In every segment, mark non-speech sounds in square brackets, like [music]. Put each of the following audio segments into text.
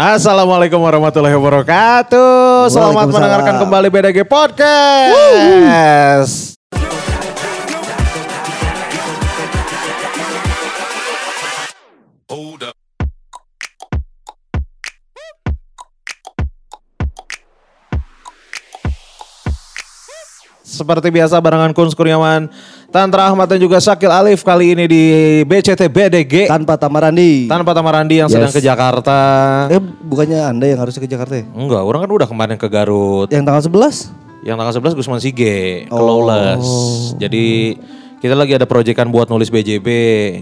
Assalamualaikum warahmatullahi wabarakatuh. Selamat mendengarkan kembali BDG Podcast. Seperti biasa barengan Kun Kurniawan, Tantra Ahmad dan juga Sakil Alif kali ini di BCT BDG Tanpa Tamarandi. tanpa Tamarandi yang sedang ke Jakarta. eh bukannya Anda yang harusnya ke Jakarta ya? Enggak, orang kan udah kemarin ke Garut. Yang tanggal 11? Yang tanggal 11 Gusman Sige, ke Oh. Lawless. Jadi kita lagi ada proyekan buat nulis BJB.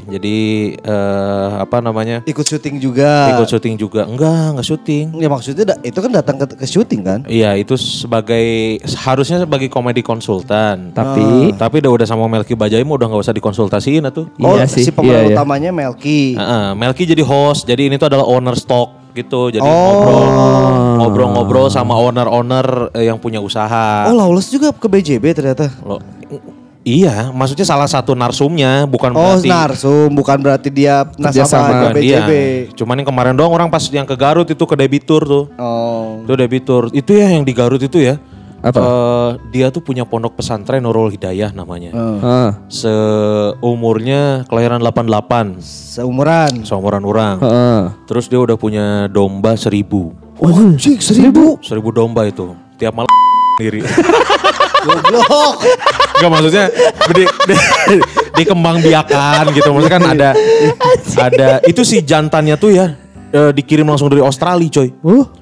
Jadi eh, apa namanya? Ikut syuting juga. Ikut syuting juga. Enggak, enggak syuting. Ya maksudnya da- itu kan datang ke, ke syuting kan? Iya, itu sebagai harusnya sebagai komedi konsultan. Tapi Tapi udah udah sama Melki Bajai mah udah nggak usah dikonsultasiin atuh. Oh, Iya sih, si pemeran iya, iya. utamanya Melki. Heeh, Melki jadi host. Jadi ini tuh adalah owner stock gitu. Jadi Oh. ngobrol ngobrol-ngobrol sama owner-owner eh, yang punya usaha. Oh, Lawless juga ke BJB ternyata. Loh, iya, maksudnya salah satu narsumnya bukan Oh, berarti narsum, bukan berarti dia nasabah. BJB. Cuman yang kemarin doang orang pas yang ke Garut itu ke debitur tuh. Oh. Itu debitur. Itu ya yang di Garut itu ya. Apa? Eh, dia tuh punya pondok pesantren Nurul Hidayah namanya. Eh, ah, Seumurnya kelahiran 88, seumuran. seumuran orang. ah. Terus dia udah punya domba seribu. Oh, anjing, seribu. Seribu domba itu. Tiap malam [laughs] sendiri. Goblok. Enggak maksudnya di, di, dikembang biakan gitu. Maksudnya kan ada ada itu si jantannya tuh ya eh, dikirim langsung dari Australia coy. Uh.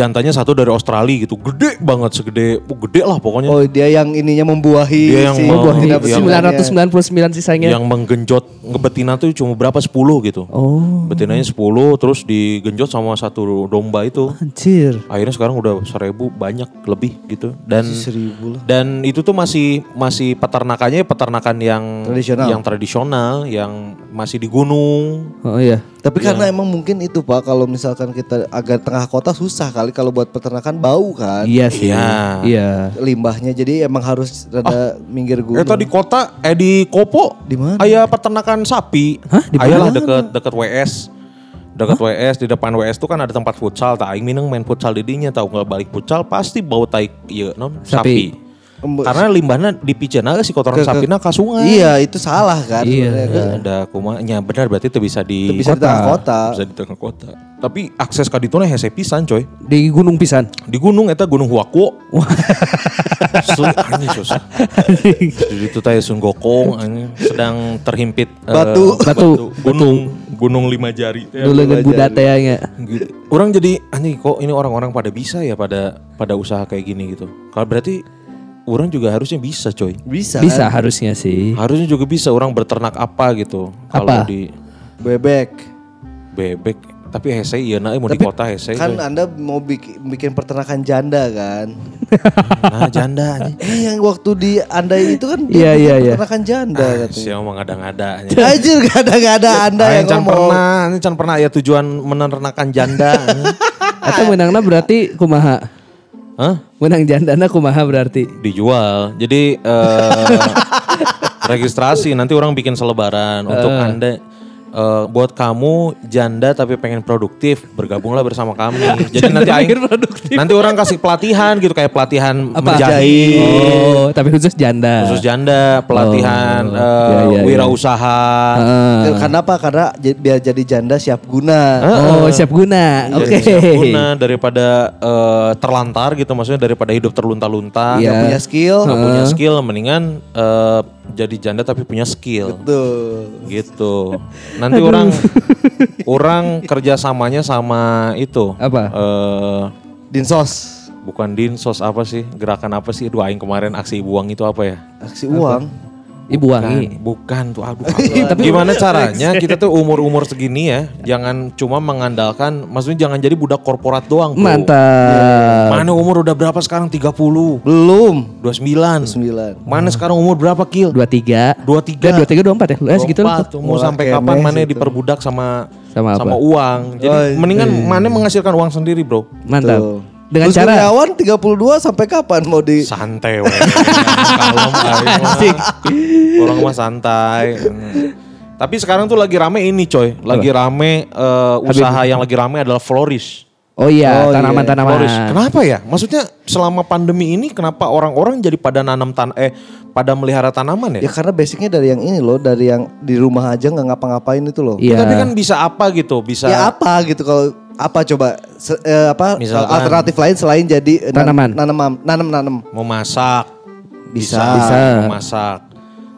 Jantannya satu dari Australia gitu. Gede banget segede oh, gede lah pokoknya. Oh, dia yang ininya membuahi Dia yang si betina yang- betinanya. 999 sisanya. Yang menggenjot ngebetina tuh cuma berapa 10 gitu. Oh, Betinanya 10 terus digenjot sama satu domba itu. anjir. Akhirnya sekarang udah seribu banyak lebih gitu. Dan Seribu lah. dan itu tuh masih masih peternakannya peternakan yang Tradisional. yang tradisional yang masih di gunung Oh iya. Tapi karena emang mungkin itu Pak, kalau misalkan kita agak tengah kota susah kali kalau buat peternakan bau kan. Iya sih. Iya. Iya. Limbahnya jadi emang harus rada minggir gunung. Eh di kota eh di Kopo Di mana? Aya peternakan sapi. Hah, di mana? deket deket WS. Deket WS di depan WS tuh kan ada tempat futsal. Tak aing mineng main futsal di dinya tahu nggak balik futsal pasti bau tai iya non Sapi. sapi. Karena limbahnya dipicena si kotoran Ke- ke- sapina ke sungai. Iya, itu salah kan. Iya. kan. Ada kumanya benar berarti itu bisa di Itu bisa di tengah kota. Bisa di tengah kota. Tapi akses ke ditu hese pisan coy. Di gunung pisan. Di gunung eta Gunung Huakuo. [laughs] Sulit anjing susah. Di itu teh Sun Gokong sedang terhimpit eh, Batu. Batu. gunung gunung lima jari. teh. Dulu dengan budak teh nya. Gitu. Orang jadi anjing kok ini orang-orang pada bisa ya pada pada usaha kayak gini gitu. Kalau berarti orang juga harusnya bisa coy. Bisa. Bisa kan? harusnya sih. Harusnya juga bisa orang berternak apa gitu. Kalau Apa? di Bebek. bebek tapi hese iya nah mau di Tapi kota hese Kan coy. Anda mau bikin, bikin peternakan janda kan? [laughs] nah janda anjing. eh yang waktu di Anda itu kan dia Iya, bikin iya, iya. peternakan janda katanya. Siapa mau ngada-ngada. [laughs] Anjir gak ada gak ada Anda Ah, yang can ngomong. pernah, ini can pernah ya tujuan menernakan janda. anjing. [laughs] Atau menangna berarti kumaha? Hah? Menang jandana kumaha berarti? Dijual. Jadi eh, [laughs] registrasi nanti orang bikin selebaran untuk anda. Eh, buat kamu janda tapi pengen produktif bergabunglah bersama kami. Jadi nanti aing, nanti orang kasih pelatihan gitu kayak pelatihan Apa? menjahit, Oh, tapi khusus janda. khusus janda, pelatihan Oh, eh, iya, iya, iya. wirausaha. Ah. Karena apa? Karena j- biar jadi janda siap guna. Oh, siap guna. Oke. siap guna daripada eh, terlantar gitu maksudnya daripada hidup terlunta-lunta Iya. Gak punya skill. nggak punya skill mendingan eh, jadi janda tapi punya skill Tuh. gitu [laughs] nanti orang [laughs] orang kerjasamanya sama itu Apa? eh Dinsos. bukan dinsos apa sih gerakan apa sih Aduh aing kemarin aksi buang itu apa ya Aksi uang. Ibu wangi. bukan tuh aduh [laughs] apa. gimana caranya kita tuh umur-umur segini ya jangan cuma mengandalkan maksudnya jangan jadi budak korporat doang bro. Mantap. Mana umur udah berapa sekarang? 30, 29. Belum. 29. Sembilan. Mana sekarang umur berapa kil? Dua tiga. 23. Dan dua tiga dua empat ya? Eh, segitu lah. 24. Mau sampai kapan mana diperbudak sama Sama apa? uang. Jadi Oh, iya. mendingan mana menghasilkan uang sendiri, Bro. Mantap. Tuh. Dengan Gus cara Kurniawan 32 sampai kapan mau di Santai we. Kalem aing mah. Orang mah santai. Hmm. Tapi sekarang tuh lagi rame ini coy. Lagi rame eh, usaha yang lagi rame adalah florist. Oh iya, Oh, iya. tanaman-tanaman. Floris. Kenapa ya? Maksudnya selama pandemi ini kenapa orang-orang jadi pada nanam tan eh pada melihara tanaman Ya ya? karena basicnya dari yang ini loh, dari yang di rumah aja nggak ngapa-ngapain itu loh. Iya. Tapi kan bisa apa gitu? Bisa Ya apa gitu kalau apa coba Se- eh, apa Misalkan- alternatif lain selain jadi Tanaman. nanam nanam nanam memasak. Bisa. Bisa. Memasak.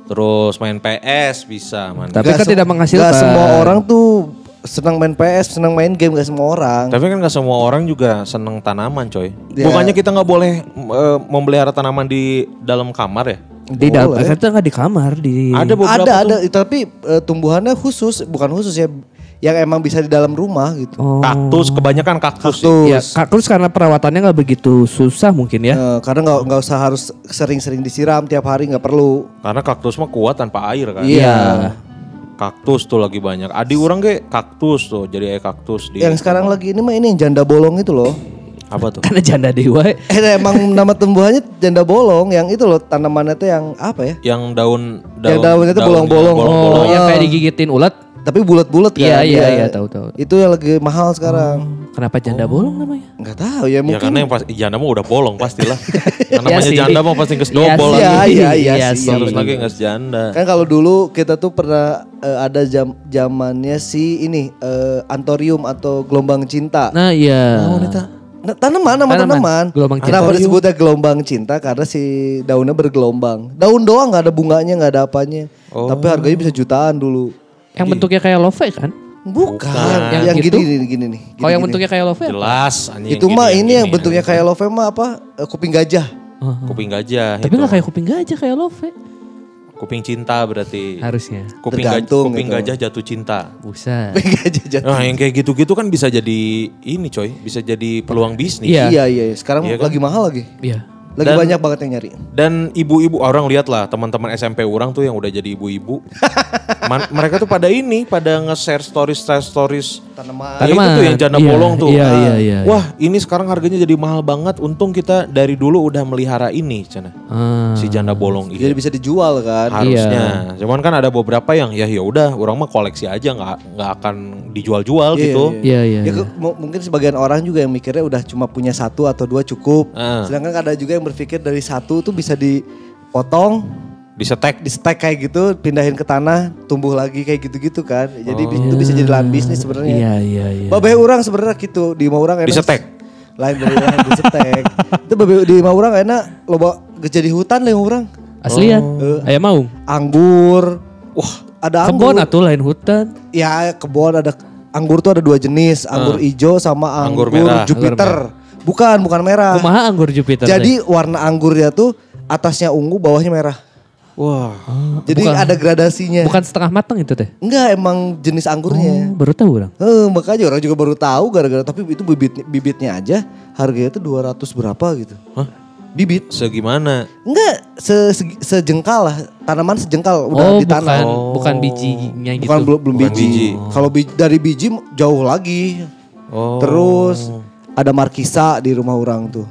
Terus main PS bisa. mantap. Tapi kan tidak menghasilkan. Gak semua orang tuh senang main PS, senang main game gak semua orang. Tapi kan gak semua orang juga seneng tanaman coy. Ya. Bukannya kita nggak boleh eh, memelihara tanaman di dalam kamar ya? Di dalam, kita nggak di kamar di. Ada beberapa ada tuh. ada tapi eh, tumbuhannya khusus, bukan khusus ya yang emang bisa di dalam rumah gitu. Oh. Kaktus, kebanyakan kaktus. Kaktus. Ya, kaktus karena perawatannya nggak begitu susah mungkin ya. Eh, karena nggak nggak usah harus sering-sering disiram tiap hari nggak perlu. Karena kaktus mah kuat tanpa air kan. Iya. Kaktus tuh lagi banyak. Adi orang ge kaktus tuh, jadi kayak kaktus di Yang sekarang lagi ini mah ini yang janda bolong itu loh. apa tuh? [laughs] Karena janda dewa. Eh emang nama tumbuhannya janda bolong yang itu loh tanamannya tuh yang apa ya? Yang daun Yang daunnya tuh bolong-bolong. Oh, yang Oh. kayak digigitin ulat. Tapi bulat-bulat kan. Iya, iya, iya, tahu, tahu. Itu yang lagi mahal sekarang. Kenapa janda bolong namanya? Nggak tahu ya Ya mungkin. karena yang pas janda mah udah bolong pastilah. [laughs] namanya Iya sih. janda mah pasti nges Iya dobol sih. lagi. Iya, iya, iya sih. Terus Iya, lagi nges janda. Kan kalau dulu kita tuh pernah eh, ada jam zamannya si ini eh, antorium atau gelombang cinta. Nah, iya. Nah, tanaman nama Tanaman. tanaman. Gelombang cinta. Kenapa disebutnya gelombang cinta? Karena si daunnya bergelombang. Daun doang nggak ada bunganya nggak ada apanya. Oh. Tapi harganya bisa jutaan dulu. Yang bentuknya kayak love kan? Bukan. Bukan. Yang, Yang gitu? gini nih gini nih. Kalau yang Gini-gini. bentuknya kayak love Jelas anjing itu gini, mah ini yang gini. bentuknya kayak love mah apa? Eh, kuping gajah. kuping gajah Tapi itu. nggak kayak kuping gajah kayak love kuping cinta berarti. Harusnya. Kuping, gaj- Tergantung kuping gitu. gajah jatuh cinta. Buset. Kuping gajah jatuh. Nah yang kayak gitu-gitu kan bisa jadi ini coy, bisa jadi peluang bisnis. Iya. Iya iya. iya. Sekarang Iya kan? lagi mahal lagi. Iya. Lagi Dan- banyak banget yang nyari. Dan ibu-ibu orang lihat lah teman-teman SMP orang tuh yang udah jadi ibu-ibu. [laughs] Mereka tuh pada ini, pada nge-share stories stories Tanaman. Ya, itu tuh yang janda Iya, bolong tuh. Iya, Ah, iya, iya. Wah ini sekarang harganya jadi mahal banget. Untung kita dari dulu udah melihara ini, cina. Ah. Si janda bolong Jadi ini. bisa dijual kan. Harusnya. Cuman kan ada beberapa yang ya ya udah, orang mah koleksi aja nggak nggak akan dijual-jual Iya, gitu. Iya, iya. Ya, ke- mu- mungkin sebagian orang juga yang mikirnya udah cuma punya satu atau dua cukup. Ah. Sedangkan ada juga yang berpikir dari satu tuh bisa dipotong, Disetek. di stack kayak gitu, pindahin ke tanah, tumbuh lagi kayak gitu-gitu kan. Jadi Oh. itu bisa jadi lahan bisnis sebenarnya. Iya, iya, iya. Babeh orang sebenarnya gitu di mau orang enak. Disetek? Lain dari lain disetek. [laughs] itu babeh di mau orang enak loba jadi hutan lah orang. Aslian. Oh. Ayam mau. Anggur. Wah, ada anggur. Kebon atuh lain hutan. Ya kebun ada anggur tuh ada dua jenis, anggur hijau sama. Anggur anggur, merah. Jupiter. Bukan, bukan merah. Kumaha anggur Jupiter. Jadi warna anggurnya tuh atasnya ungu, bawahnya merah. Wah. Jadi Bukan. ada gradasinya. bukan setengah matang itu teh. Enggak, emang jenis anggurnya. Oh, baru tahu orang. Eh, makanya orang juga baru tahu gara-gara tapi itu bibit bibitnya aja harganya tuh 200 berapa gitu. Hah? Bibit. Segimana? Enggak se, se- sejengkal lah, tanaman sejengkal udah oh, ditanam. bukan Oh. bukan bijinya gitu. Bukan belum belum Bukan biji. biji. Kalau bi- dari biji jauh lagi. Oh. Terus ada markisa di rumah orang tuh.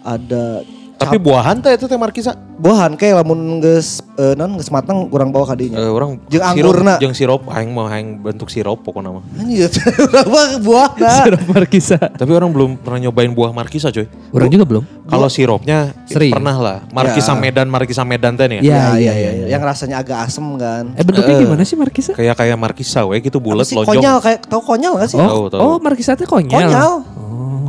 Ada Tapi buahan teh itu teh markisa. buahan kayak lamun geus eh, non geus matang kurang bawa kadinya. Eh, orang Jeung anggurna. jeung sirup aing mau aing bentuk sirup pokoknya mah. Anjir, [laughs] berapa buahna? Sirup markisa. Tapi orang belum pernah nyobain buah markisa coy. Orang juga belum. Kalau sirupnya Sering. pernah lah. Markisa Ya. Medan, Markisa Medan teh nih ya. Iya, Ya, iya, iya, Yang rasanya agak asem kan. Eh bentuknya gimana sih markisa? Kayak kayak markisa we gitu bulat lonjong. konyol kayak tahu konyol gak sih? Oh, tahu. oh markisa teh konyol. Konyol.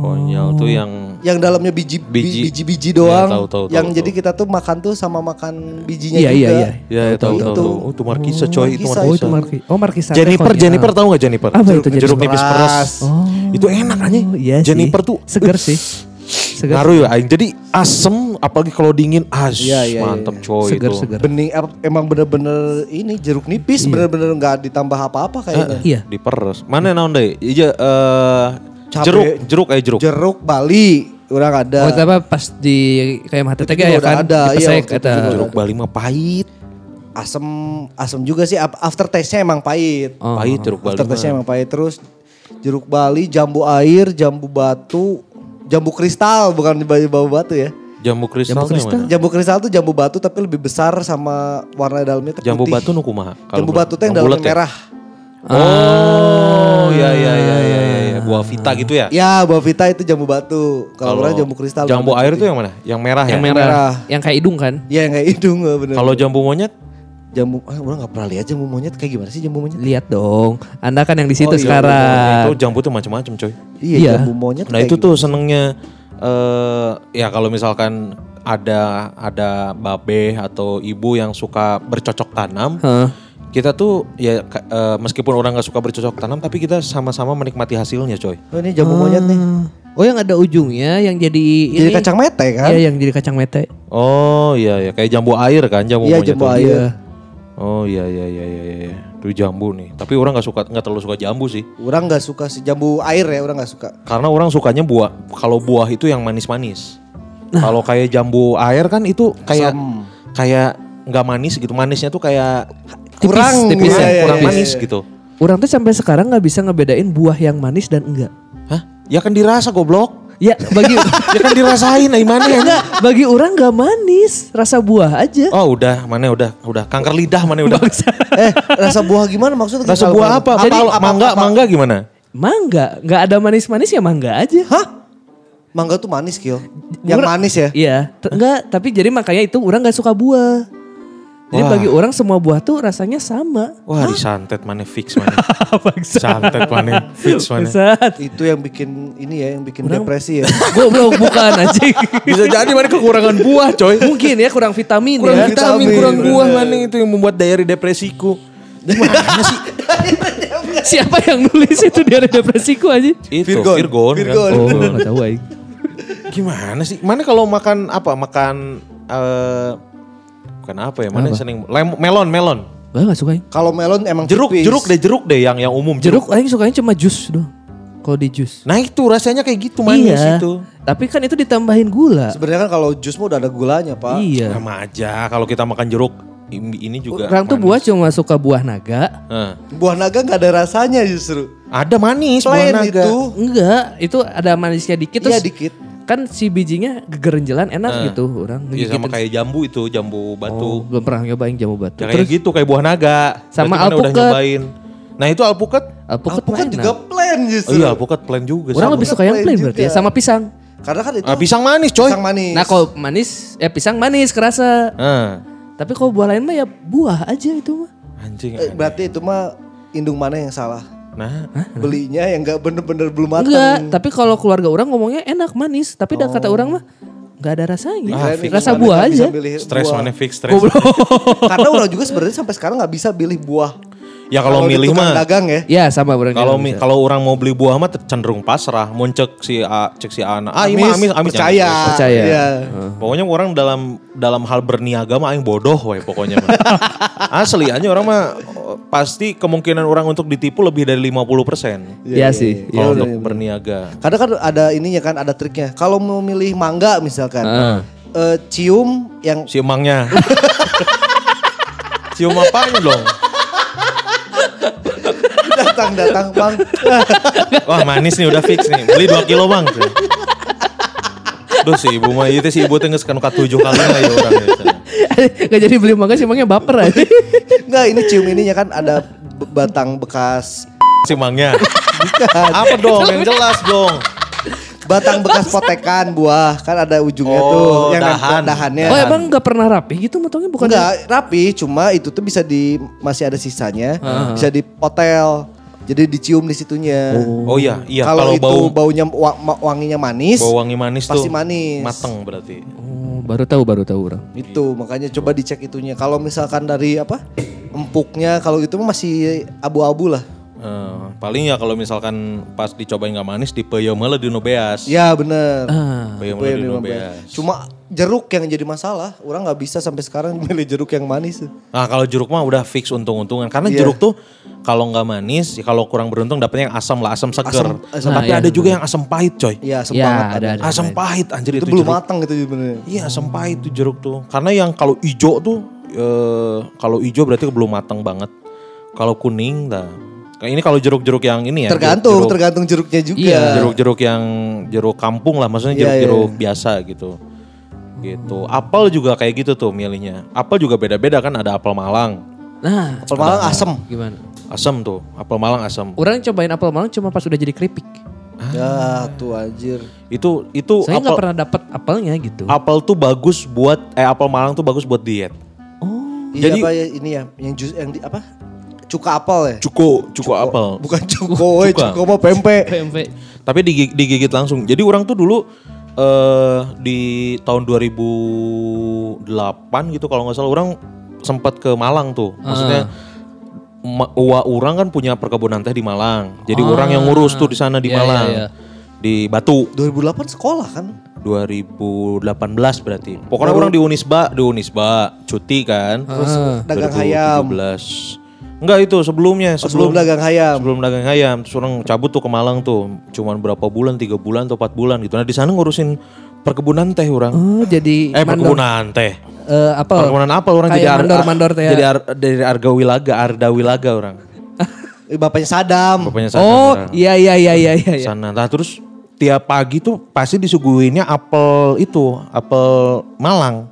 Konyol tuh yang Yang dalamnya biji Biji. biji biji doang. Iya, tahu, tahu, yang tahu, jadi tahu. kita tuh makan tuh sama makan bijinya Iya, juga. iya, iya. Ya, ya tahu tahu Itu. tahu. Oh, itu markisa coy, itu Markisa. Oh, markisa. itu markisa. Oh, markisa. konyol. Jennifer tahu nggak Jennifer? Apa jeruk, itu Jennifer? jeruk nipis peras. Oh. Itu enak aja. Iya sih. Jennifer tuh segar sih. Segar. ngaruh ya aing. Jadi asem apalagi kalau dingin, as Iya, iya, mantep iya. coy Segar, itu. segar. Bening em- emang bener-bener ini jeruk nipis bener-bener nggak ditambah apa-apa kayaknya. Iya. Diperes. Mana naon deh? Iya eh Cabe. jeruk, jeruk eh jeruk. Jeruk Bali orang ada. Oh, apa pas di kayak teh Itu ya udah kan? ada, iya, Dipesek waktu itu eta. juga. Jeruk Bali mah pahit. asem asem juga sih after taste-nya emang pahit. Oh. Pahit jeruk Bali. after taste-nya emang pahit terus jeruk Bali, jambu air, jambu batu, jambu kristal bukan jambu batu ya. Jambu kristal Jambu kristal? mana? Jambu kristal tuh jambu batu tapi lebih besar sama warna dalamnya tuh Jambu batu nu kumaha? Kalau Jambu batu tuh yang dalamnya ya? Oh, ya ya ya ya ya. ya. buah vita gitu ya. Ya, buah vita itu jambu batu. Kalau orang jambu kristal. Jambu air tuh yang mana? Yang merah Yang ya? merah, merah. yang kayak hidung kan? Ya, yang kayak hidung eh, bener. Kalau jambu monyet jambu, ah, orang nggak pernah lihat jambu monyet kayak gimana sih jambu monyet? Lihat dong. Anda kan yang di situ Oh, iya, sekarang. itu jambu tuh macam-macam coy. Iya, Iya. jambu monyet. Nah itu tuh senengnya eh ya kalau misalkan ada ada babe atau ibu yang suka bercocok tanam, Hah. Kita tuh ya eh, meskipun orang nggak suka bercocok tanam, tapi kita sama-sama menikmati hasilnya coy. Oh ini jambu monyet nih. Oh yang ada ujungnya yang jadi Jadi ini. kacang mete kan? Iya yang jadi kacang mete. Oh iya ya kayak jambu air kan jambu Iya monyet jambu air. Oh iya iya iya iya iya. Itu jambu nih. Tapi orang nggak suka nggak terlalu suka jambu sih. Orang nggak suka sih jambu air ya, orang nggak suka. Karena orang sukanya buah. Kalau buah itu yang manis-manis. Kalau kayak jambu air kan itu kayak Asam. kayak nggak manis gitu. Manisnya tuh kayak Kurang, tipis iya, ya, kurang iya, manis iya. gitu. Orang tuh sampai sekarang nggak bisa ngebedain buah yang manis dan enggak. Hah? Ya kan dirasa goblok. Ya bagi [laughs] ya kan dirasain nah mana ya? enggak, bagi orang nggak manis, rasa buah aja. Oh udah, mana udah, udah kanker lidah mana udah. eh, rasa buah gimana maksudnya? Rasa buah apa? Jadi, Apa- mangga, mangga gimana? Mangga, nggak ada manis-manis ya mangga aja. Hah? Mangga tuh manis, Kil. Yang manis ya? Iya, enggak, tapi jadi makanya itu orang nggak suka buah. Jadi Wah. bagi orang semua buah tuh rasanya sama. Wah disantet mana fix mana. [laughs] Santet mana fix mana. Itu yang bikin ini ya, yang bikin depresi ya. [laughs] Goblok bukan anjing. [laughs] Bisa jadi mana kekurangan buah coy. Mungkin ya kurang vitamin Kurang ya. vitamin, Vitamin, kurang buah bener. mana itu yang membuat diary depresiku. Gimana sih? Siapa yang nulis itu di ada depresiku aja? Itu Virgon. Virgon. kan? Oh, enggak tahu aing. Gimana sih? Mana kalau makan apa? Makan eh bukan apa ya? Mana sering lem- melon, melon. Wah, enggak suka. Kalau melon emang Jeruk, tipis. jeruk deh, jeruk deh yang yang umum. Jeruk aing sukanya cuma jus doang. Kalau di jus. Nah itu rasanya kayak gitu manis iya. itu. Tapi kan itu ditambahin gula. Sebenarnya kan kalau jus mah udah ada gulanya, Pak. Iya. Sama aja kalau kita makan jeruk ini juga. Orang tuh manis. buah cuma suka buah naga. Nah, Buah naga nggak ada rasanya justru. ada manis buah Plain naga. itu. Enggak, itu ada manisnya dikit Iya terus dikit. Kan si bijinya gegerenjelan enak gitu orang Iya sama kayak jambu itu, jambu Oh, batu. belum pernah nyobain jamu batu. Ya kayak gitu kayak buah naga. Sama Berarti mana udah alpukat. nyobain. Nah itu alpukat. alpukat, Alpukat juga enak. plain Oh justru. iya alpukat plain juga. Orang sama. lebih suka yang plain berarti ya sama pisang. Karena kan itu Ah, pisang manis coy. pisang manis. Nah kalau manis, eh pisang manis kerasa. Nah, Tapi kalau buah lain mah ya buah aja itu mah. anjing. Eh, berarti itu mah indung mana yang salah? Nah, Belinya yang nggak bener-bener belum matang. Enggak, tapi kalau keluarga orang ngomongnya enak manis, tapi dah kata orang mah nggak ada rasanya. Ah, Kirain Rasa buah aja. milih stres buah. mana fix stres. [laughs] Karena orang juga sebenarnya sampai sekarang nggak bisa pilih buah. Ya kalau milih mah dagang ya. Ya sama orang kalau kalau orang mau beli buah mah cenderung pasrah. Mau cek si A, cek si Ana. Ah, ini mah amis, amis percaya. amis. Percaya. Iya. Pokoknya orang dalam dalam hal berniaga mah aing bodoh we pokoknya mah. [laughs] Asli aja orang mah pasti kemungkinan orang untuk ditipu lebih dari 50% Iya sih. kalau Iya, untuk iya, iya. berniaga. Kadang kan ada ininya kan ada triknya. Kalau mau milih mangga misalkan, Ah. eh, cium yang Si emangnya. Cium apanya [laughs] dong? Datang datang bang. [laughs] Wah manis nih udah fix nih. Beli 2 kilo bang. Duh si ibu mah itu si ibu tengah sekan tujuh kali lah ya orang ya. [laughs] Gak jadi beli mangga sih mangga baper aja. [laughs] Enggak ini cium ininya kan ada batang bekas Si mangnya. Apa dong yang jelas dong. batang bekas potekan buah kan ada ujungnya Oh, tuh yang dahan. dahannya. Oh emang gak pernah rapi gitu motongnya bukan? Enggak rapi, cuma itu tuh bisa di masih ada sisanya, bisa dipotel. Jadi dicium di situnya. Oh iya, iya kalau itu bau baunya wanginya manis, bau wangi manis pasti tuh manis. mateng berarti. Oh, baru tahu baru tahu orang. Itu makanya coba dicek itunya. Kalau misalkan dari apa? Empuknya kalau itu mah masih abu-abu lah. Eh, paling ya kalau misalkan pas dicobain nggak manis dipeyem malah di beas. Ya bener. Ah. Peyem Apa malah yang di memang beas. bener. Cuma jeruk yang jadi masalah. Orang nggak bisa sampai sekarang [laughs] milih jeruk yang manis. Nah kalau jeruk mah udah fix untung-untungan karena Iya. jeruk tuh kalau nggak manis, ya kalau kurang beruntung dapetnya yang asam lah, asam seger. Asam- asam- Tapi Nah, ada iya. juga yang asam pahit coy. Iya, asam Ya, banget. ada, ada. Asam pahit anjir Itu, itu, belum jeruk. matang itu sebenarnya. Iya asam pahit tuh jeruk tuh. Karena yang kalau ijo tuh, eh, kalau ijo berarti belum matang banget. Kalau kuning, dah. Kayak ini kalau jeruk-jeruk yang ini ya. tergantung, jeruk- tergantung jeruknya juga. Iya. jeruk-jeruk yang jeruk kampung lah maksudnya Iya, jeruk-jeruk iya. biasa gitu gitu apel juga kayak gitu tuh milihnya apel juga beda-beda kan ada apel Malang Nah, Apel Malang asem. gimana? asam tuh apel Malang asam Orang cobain apel malang cuma pas udah jadi keripik. Ya tuh anjir. Itu itu Saya nggak pernah dapat apelnya gitu. apel tuh bagus buat eh apel Malang tuh bagus buat diet. Oh, Iya Jadi- apa ya ini ya yang jus yang di apa? Cuka apel ya? Cuko, cuko apel. Bukan [laughs] cuko, eh, Cuka. cuko mah pempek. PMV. Tapi digigit, digigit langsung. Jadi orang tuh dulu eh di tahun 2008 gitu kalau nggak salah orang sempat ke Malang tuh. Maksudnya ma- Uwa orang kan punya perkebunan teh di Malang. Jadi orang yang ngurus tuh di sana di Iya, Malang. iya, iya. Di Batu. 2008 sekolah kan? 2018 berarti. Pokoknya orang di Unisba, di Unisba cuti kan. Terus dagang ayam. 2017. Enggak itu sebelumnya, Oh, sebelum dagang ayam. Sebelum dagang ayam, terus orang cabut tuh ke Malang tuh, cuman berapa bulan, tiga bulan atau empat bulan gitu. Nah di sana ngurusin perkebunan teh orang. Oh, jadi eh mandor. perkebunan teh, Eh, apa? perkebunan apa orang Kayak jadi ar- mandor-mandor teh ya. Jadi ar- dari Arga Wilaga, Arda Wilaga orang. [laughs] Eh, Bapaknya Sadam. Bapaknya sana. Oh, orang. iya iya iya iya iya. iya. sana. Nah terus tiap pagi tuh pasti disuguhinnya apel itu, apel Malang.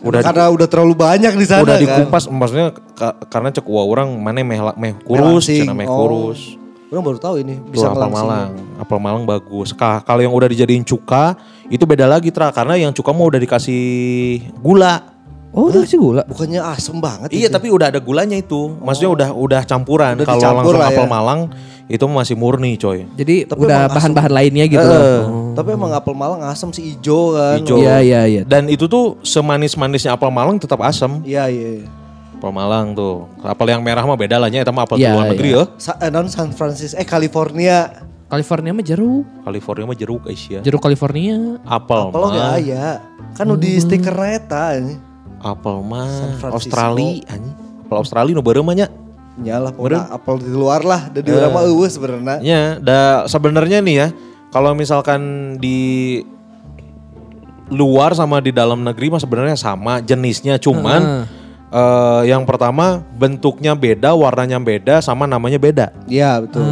Udah Karena udah terlalu banyak di sana udah kan. dikupas, maksudnya ka- karena cek wah orang mana meh meh kurus, Melangsing. cina meh Oh. kurus. Orang baru tahu ini Bisa apel. Malang. Apel Malang bagus. Ka- Kalau yang udah dijadiin cuka itu beda lagi tra karena yang cuka mau udah dikasih gula. Oh, udah sih gula. Bukannya asem banget Iya itu? tapi udah ada gulanya itu. Maksudnya udah udah campuran. Udah Kalau langsung lah apel ya. Malang itu masih murni coy. Jadi Tapi udah bahan-bahan lainnya gitu. Eh, Oh. Tapi emang apel Malang asem sih ijo kan. Ijo. Iya iya iya. Dan itu tuh semanis-manisnya apel Malang tetap asam. Iya iya. Apel Malang tuh. Apel yang merah mah beda lah nya. Itu mah apel di luar negeri iya. ya. Sa eh, non San Francisco eh California. California mah jeruk. California mah jeruk Asia. Jeruk California. Apel Apel mah. ya. Kan udah di stiker ini. Apel mah. Australia anjing. Apel Australia nu beureum mah nya. Nyalah pokoknya apel di luar lah. Dan di urang mah eueuh sebenarnya. Ya, da sebenarnya nih ya, kalau misalkan di luar sama di dalam negeri mah sebenarnya sama jenisnya, cuman eh, yang pertama bentuknya beda, warnanya beda, sama namanya beda. Iya betul.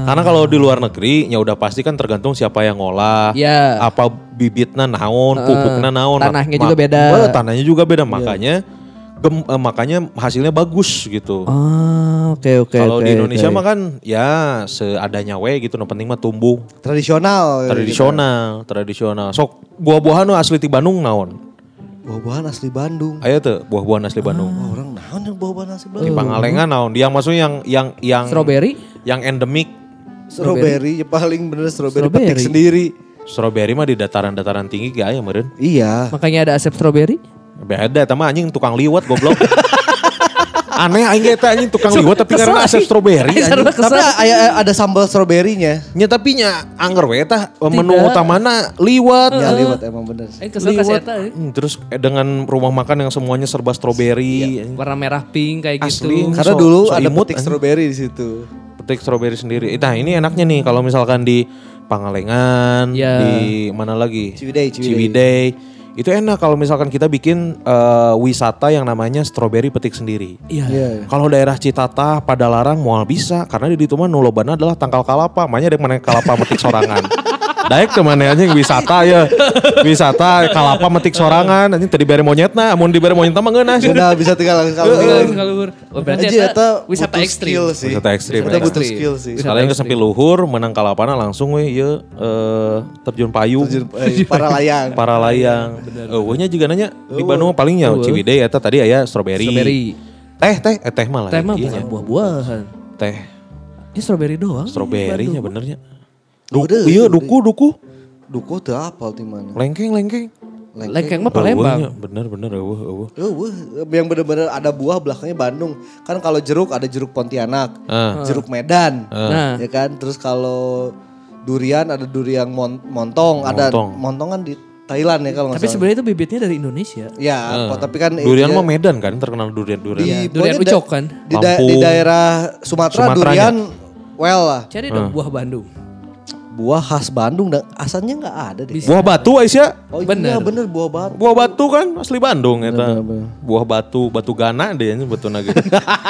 Karena kalau di luar negeri, ya udah pasti kan tergantung siapa yang ngolah, Iya. apa bibitnya naon, pupuknya naon, Tanahnya juga beda. Eh, tanahnya juga beda, makanya gem- eh, makanya hasilnya bagus gitu. Ah, oke oke. Kalau di Indonesia oke. mah kan ya seadanya we gitu, no penting mah tumbuh Tradisional. tradisional, tradisional. Sok buah-buahan asli ti Bandung naon? Buah-buahan asli Bandung. Ayo tuh buah-buahan asli Bandung. Wah, orang naon yang buah-buahan asli Di Bandung? Pangalengan naon? Yang maksudnya yang yang yang strawberry. yang endemik Strawberry, ya paling bener strawberry, Strawberry. petik sendiri. strawberry mah di dataran-dataran tinggi gak ya meureun? Iya. Makanya ada asep strawberry. Beda eta mah anjing tukang liwat goblok. [laughs] Aneh aing ge teh anjing tukang liwat tapi karena asep strawberry anjing. Tapi ada, ada sambal strawberry-nya. Nya tapi nya angger we tah menu utamana liwat. Ya liwat emang bener. Eh kesel Liwat. eta, eh. Hmm, terus eh, dengan rumah makan yang semuanya serba strawberry. anjing. Warna merah pink kayak gitu. Asli. Karena So- dulu so ada imut, petik strawberry di situ. petik strawberry sendiri. Nah ini enaknya nih kalau misalkan di Pangalengan, Ya. di mana lagi? Ciwidey, Ciwidey. Ciwidey. Itu enak kalau misalkan kita bikin eh, wisata yang namanya strawberry petik sendiri. Iya. Iya. Kalau daerah Citatah, Padalarang, mual bisa karena di ditu mah nu lobana adalah tangkal kalapa, makanya ada mana kalapa metik sorangan. [laughs] Daek teman anjing wisata ya. Wisata kalapa metik sorangan anjing tadi bere monyetna, amun dibere monyet mah ngeunah. Sudah bisa tinggal Kalur. Oh, berarti eta wisata ekstrim. sih. Wisata ekstrim, Eta ya. butuh skill sih. Ekstrim. sampai luhur menang kalapana langsung we ieu eh, terjun payung. Terjun- para layang. para layang. Eueuhnya juga nanya di Bandung paling ya Ciwidey eta tadi aya strawberry. Strawberry. Teh teh eh, teh mah lah. Teh mah iya bukan nya. buah-buahan. Teh Ini strawberry doang. strawberry nya benernya. Duku, Duku iya duku duku. Duku teu apal di mana. Lengkeng lengkeng. Lengkeng mah Palembang. Eueuhnya, Bener bener eueuh eueuh. Eueuh, yang bener-bener ada buah belakangnya Bandung. Kan kalau jeruk ada jeruk Pontianak, Ah. jeruk Medan, Nah. ya kan. Terus kalau durian ada durian mon- montong, ada Montong. montong kan di Thailand ya kalau nggak Tapi sebenarnya itu bibitnya dari Indonesia. Ya, kok, tapi kan Durian mah Medan kan terkenal durian durian. di, Durian pokoknya ucok kan? Di, da- di daerah Sumatera Sumateranya. durian well lah. Cari dong buah Bandung. Buah khas Bandung dan asalnya nggak ada deh. Buah batu Aisyah. Oh Bener. iya bener buah batu. Buah batu kan asli Bandung bener. Buah batu, batu gana deh nya batu naga.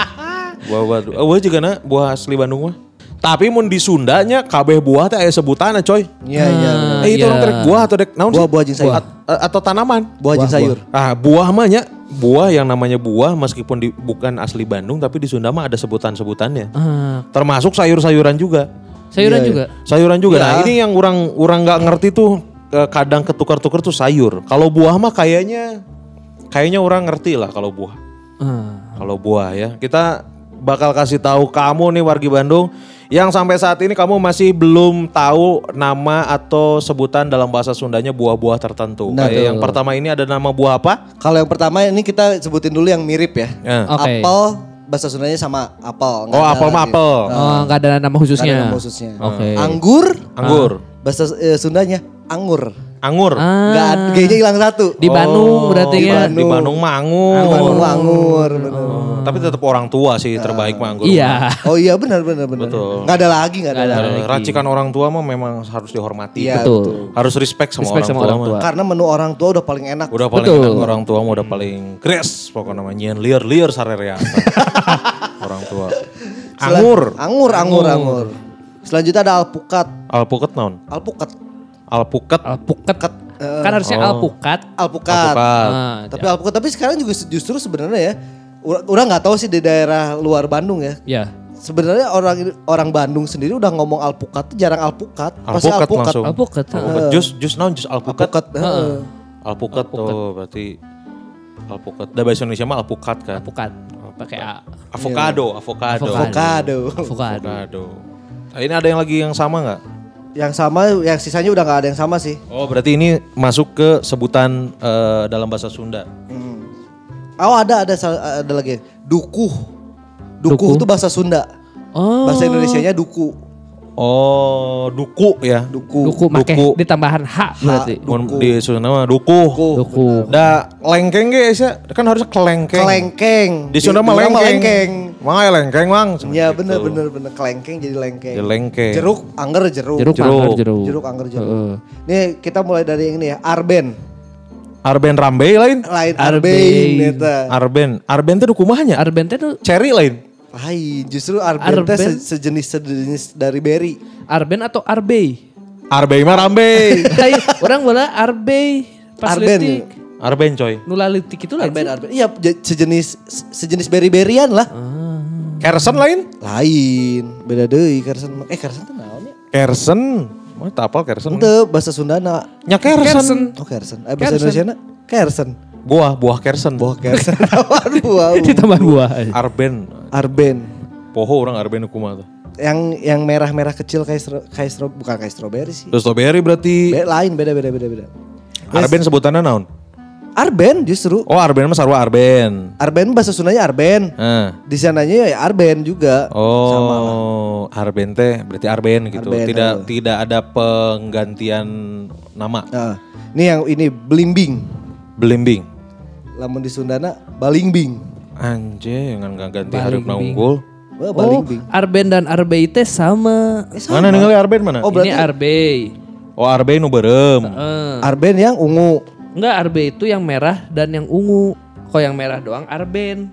[laughs] buah batu. Oh, juga na buah asli Bandung mah. Tapi mun di Sundanya kabeh buah teh aya sebutanna coy. Iya iya. bener. Eh itu iya. orang terek buah atau dek naon? Buah, buah jeung sayur. A- atau tanaman. Buah jeung sayur. Ah, buah mah nya buah yang namanya buah meskipun di, bukan asli Bandung tapi di Sunda mah ada sebutan-sebutannya. Ah, Termasuk sayur-sayuran juga. Sayuran Iya, juga. Sayuran juga. Iya. Nah, ini yang orang orang nggak ngerti tuh eh, kadang ketukar-tukar tuh sayur. Kalau buah mah kayaknya kayaknya orang ngerti lah kalau buah. Ah. Kalau buah ya. Kita bakal kasih tahu kamu nih wargi Bandung yang sampai saat ini kamu masih belum tahu nama atau sebutan dalam bahasa Sundanya buah-buah tertentu. Nah, Kayak yang pertama ini ada nama buah apa? Kalau yang pertama ini kita sebutin dulu yang mirip ya. Ya. Oke. Apel bahasa Sundanya sama apel. nggak Oh, apel mah apel. Oh, nggak ada nama Nggak ada khususnya. nama khususnya. Oke. Anggur Anggur, bahasa eh, Sundanya anggur. anggur. Ah, Nggak ada G-nya hilang satu. di Bandung berarti di, ya. Ba- di Bandung mah anggur. Di Bandung mah anggur. bener. Oh, Tapi tetap orang tua sih terbaik mah anggur. Iya. Oh iya benar benar benar. Betul. Nggak ada lagi nggak ada. Ada. lagi. Eh, Racikan orang tua mah memang harus dihormati. Iya Betul. betul. Harus respect sama, Respect orang, sama tua, orang mah. tua. Karena menu orang tua udah paling enak. Udah paling Betul. enak orang tua mah udah paling gres pokoknya namanya liar liar sarerea. [laughs] orang tua. Anggur. Anggur, anggur, anggur. Selanjutnya ada alpukat. Alpukat naon? Alpukat. Alpukat. Alpukat. kan harusnya Oh. alpukat. Alpukat. Alpukat. Ah, Tapi alpukat tapi sekarang juga justru sebenarnya ya orang nggak tahu sih di daerah luar Bandung ya. ya. Sebenarnya orang orang Bandung sendiri udah ngomong alpukat tuh jarang alpukat. Pasti Alpukat alpukat. langsung. Alpukat. Alpukat. Jus jus naon jus alpukat. Alpukat. heeh. Alpukat tuh berarti alpukat. Da bahasa Indonesia mah alpukat kan. Alpukat. Pakai A. Avocado, avocado. Avocado. Avocado. Avocado. Nah, ini ada yang lagi yang sama nggak? Yang sama, yang sisanya udah nggak ada yang sama sih. Oh berarti ini masuk ke sebutan eh, dalam bahasa Sunda. Oh ada ada ada lagi. Dukuh. Dukuh Dukuh. itu bahasa Sunda. Oh. Bahasa Indonesianya duku. Oh duku ya. Duku. Duku make Duku. ditambahan H berarti. Mun di Sunda mah duku. Duku. Duku. Da lengkeng ge ya kan harusnya kelengkeng. Kelengkeng. Di Sunda mah orang lengkeng. Mang ya lengkeng mang. Iya Gitu. bener bener bener kelengkeng jadi lengkeng. Jadi lengkeng. Jeruk, angger jeruk. Jeruk, Jeruk. anggur, jeruk. Jeruk, angger jeruk. Heeh. Nih kita mulai dari yang ini ya, Arben. Arben rambe lain. Lain Arben. Arben eta. Arben. Arben teh kumahnya. Arben teh tuh Cherry lain. Lain, justru Arben, teh Arben. se- sejenis sejenis dari berry. Arben atau Arbey? Arbe mah rambe. [laughs] Hai, orang bola Arbey pas Arben. litik. Arben coy. Nula litik itu Arben, lagi. Arben. Iya, je- sejenis sejenis berry-berryan lah. Kersen lain. Lain, beda deui Kersen. Eh Kersen teh naon ya? Kersen. Mah tak apal Kersen. Henteu bahasa Sundana. Nya Kersen. Oh Kersen. Eh bahasa. Indonesia na? Kersen. Buah, buah Kersen. Buah Kersen. [laughs] Tawar buah. Ditambah buah. Arben. Arben. Poho orang Arben kumaha tuh. Yang yang merah-merah kecil kayak stro, kayak stro, bukan kayak strawberry sih. Strawberry berarti Be, lain beda beda beda beda. Arben sebutannya naon? Arben justru. Oh Arben mah sarua Arben. Arben bahasa Sundanya Arben. Nah. Di sananya ya Arben juga. Oh, Arben teh berarti Arben gitu. Arben, tidak eh. tidak ada penggantian nama. Nah, ini yang ini belimbing. Belimbing. Lamun di Sundana balingbing. Ngan nggak ganti Balimbing. unggul. Wah, Oh, balingbing. Arben dan Arbey teh sama. Eh, sama. Mana ningali Arben mana? Oh, berarti Ini Arbey. Oh Arben nu beureum. Eh, Arben yang ungu. Enggak Arbey itu yang merah dan yang ungu. Kok yang merah doang Arben.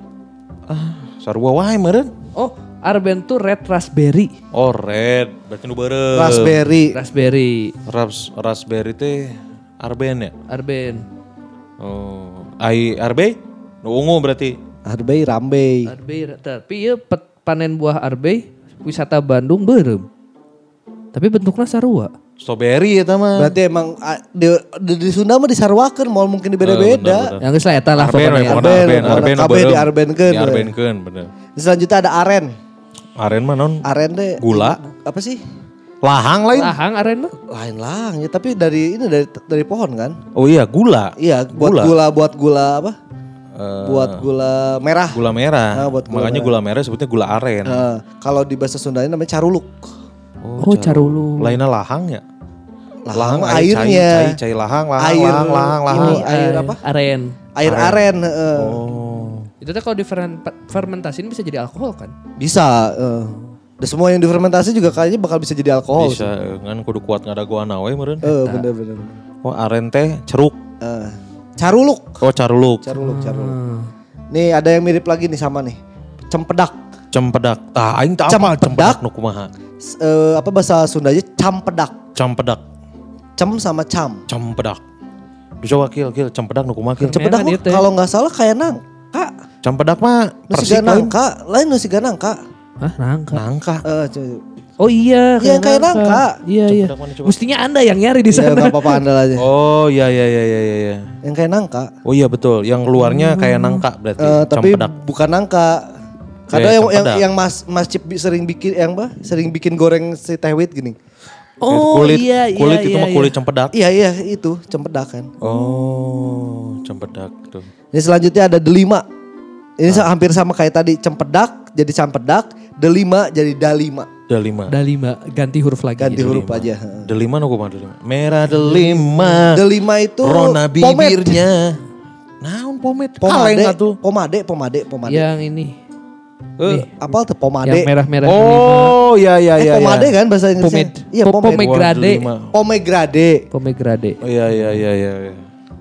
Sarua wae meureun. Oh, Arben tuh red raspberry. Oh red, berarti nu beureum. Raspberry. Raspberry. Ras raspberry teh Arben ya? Arben. Oh, ai Arbe? Nu ungu berarti. Arbei Rambei. Arbey tapi ya pet- panen buah Arbey wisata Bandung berem. Tapi bentuknya sarua. Strawberry eta mah. Berarti emang di, di, di Sunda mah disarwakeun mau mungkin di bener, beda-beda. bener. Yang geus lah eta lah Arben, pokoknya. Arben, Arben, Arben KB beureum. diarbenkeun, we. Diarbenkeun, bener. Selanjutnya ada aren. Aren mah non Aren deh. Gula. Apa sih? lahang lain. Lahang aren mah. Lain lah ya, tapi dari ini dari dari pohon kan? Oh iya, gula. Iya, buat Gula. gula, buat gula apa? Eh, buat gula merah. gula merah. Ah, buat gula Makanya gula merah sebutnya gula aren. Nah, kalau di bahasa Sundanya namanya caruluk. Oh, carulu. Lainnya lahang ya? Lahang air airnya. Cai, cai, cai lahang, lahang, Air lahang, lahang, lahang. ini, air eh, apa? Aren. Air aren, heeh. Oh. Itu teh kalau diferen- fermentasiin bisa jadi alkohol kan? Bisa. eh. Dan semua yang difermentasi juga kayaknya bakal bisa jadi alkohol. Bisa, kan kudu kuat ngadaguana we meureun. Eh, bener bener. bener. Oh, aren teh ceruk. Eh, caruluk. Oh, caruluk. Caruluk, caruluk. Hmm. Nih ada yang mirip lagi nih sama nih. Cempedak. Cempedak. Tah aing teh apa Cempedak? cempedak nu kumaha? Eh, apa bahasa Sundanya campedak. Cempedak. Cem sama cam. Cempedak. Coba kill kill cempedak nu kumaha mah dia teh. kalau nggak salah kayak nangka. Cempedak mah Nusi persik lain. nangka, lain nusi nangka. Hah, nangka. Nangka. Coba. Oh iya, Iya, kayak nangka. Iya iya. Cempedak mana coba? Mestinya anda yang nyari di Ya sana. nggak apa-apa andal aja. Oh iya iya iya iya iya. Yang kayak nangka. Oh iya betul, yang luarnya kayak nangka berarti. Eh, tapi Cempedak. bukan nangka. Kadang Kayak yang, yang yang Mas Mas Cip sering bikin yang apa? Sering bikin goreng si tehwit gini. Oh kulit, iya iya. kulit itu iya, mah iya. kulit cempedak. Iya iya itu cempedak kan. Oh, cempedak tuh. Ini selanjutnya ada delima. Ini sa- hampir sama kayak tadi cempedak jadi campedak, delima jadi dalima. Delima. Ada lima ganti huruf lagi. Ganti gitu. huruf aja. Delima no kumaha delima? Merah delima. Delima itu Rona bibirnya. Naon pomade? Pomade, pomade, pomade, pomade. Yang ini. Eh, Apa tuh pomade? Yang merah-merah. Oh, iya iya eh, iya. pomade iya. kan bahasa Inggrisnya? Pomade. Iya, Po- pomade. pomade. Delima. Pomegranate. Pomegranate. Oh iya iya iya iya. iya.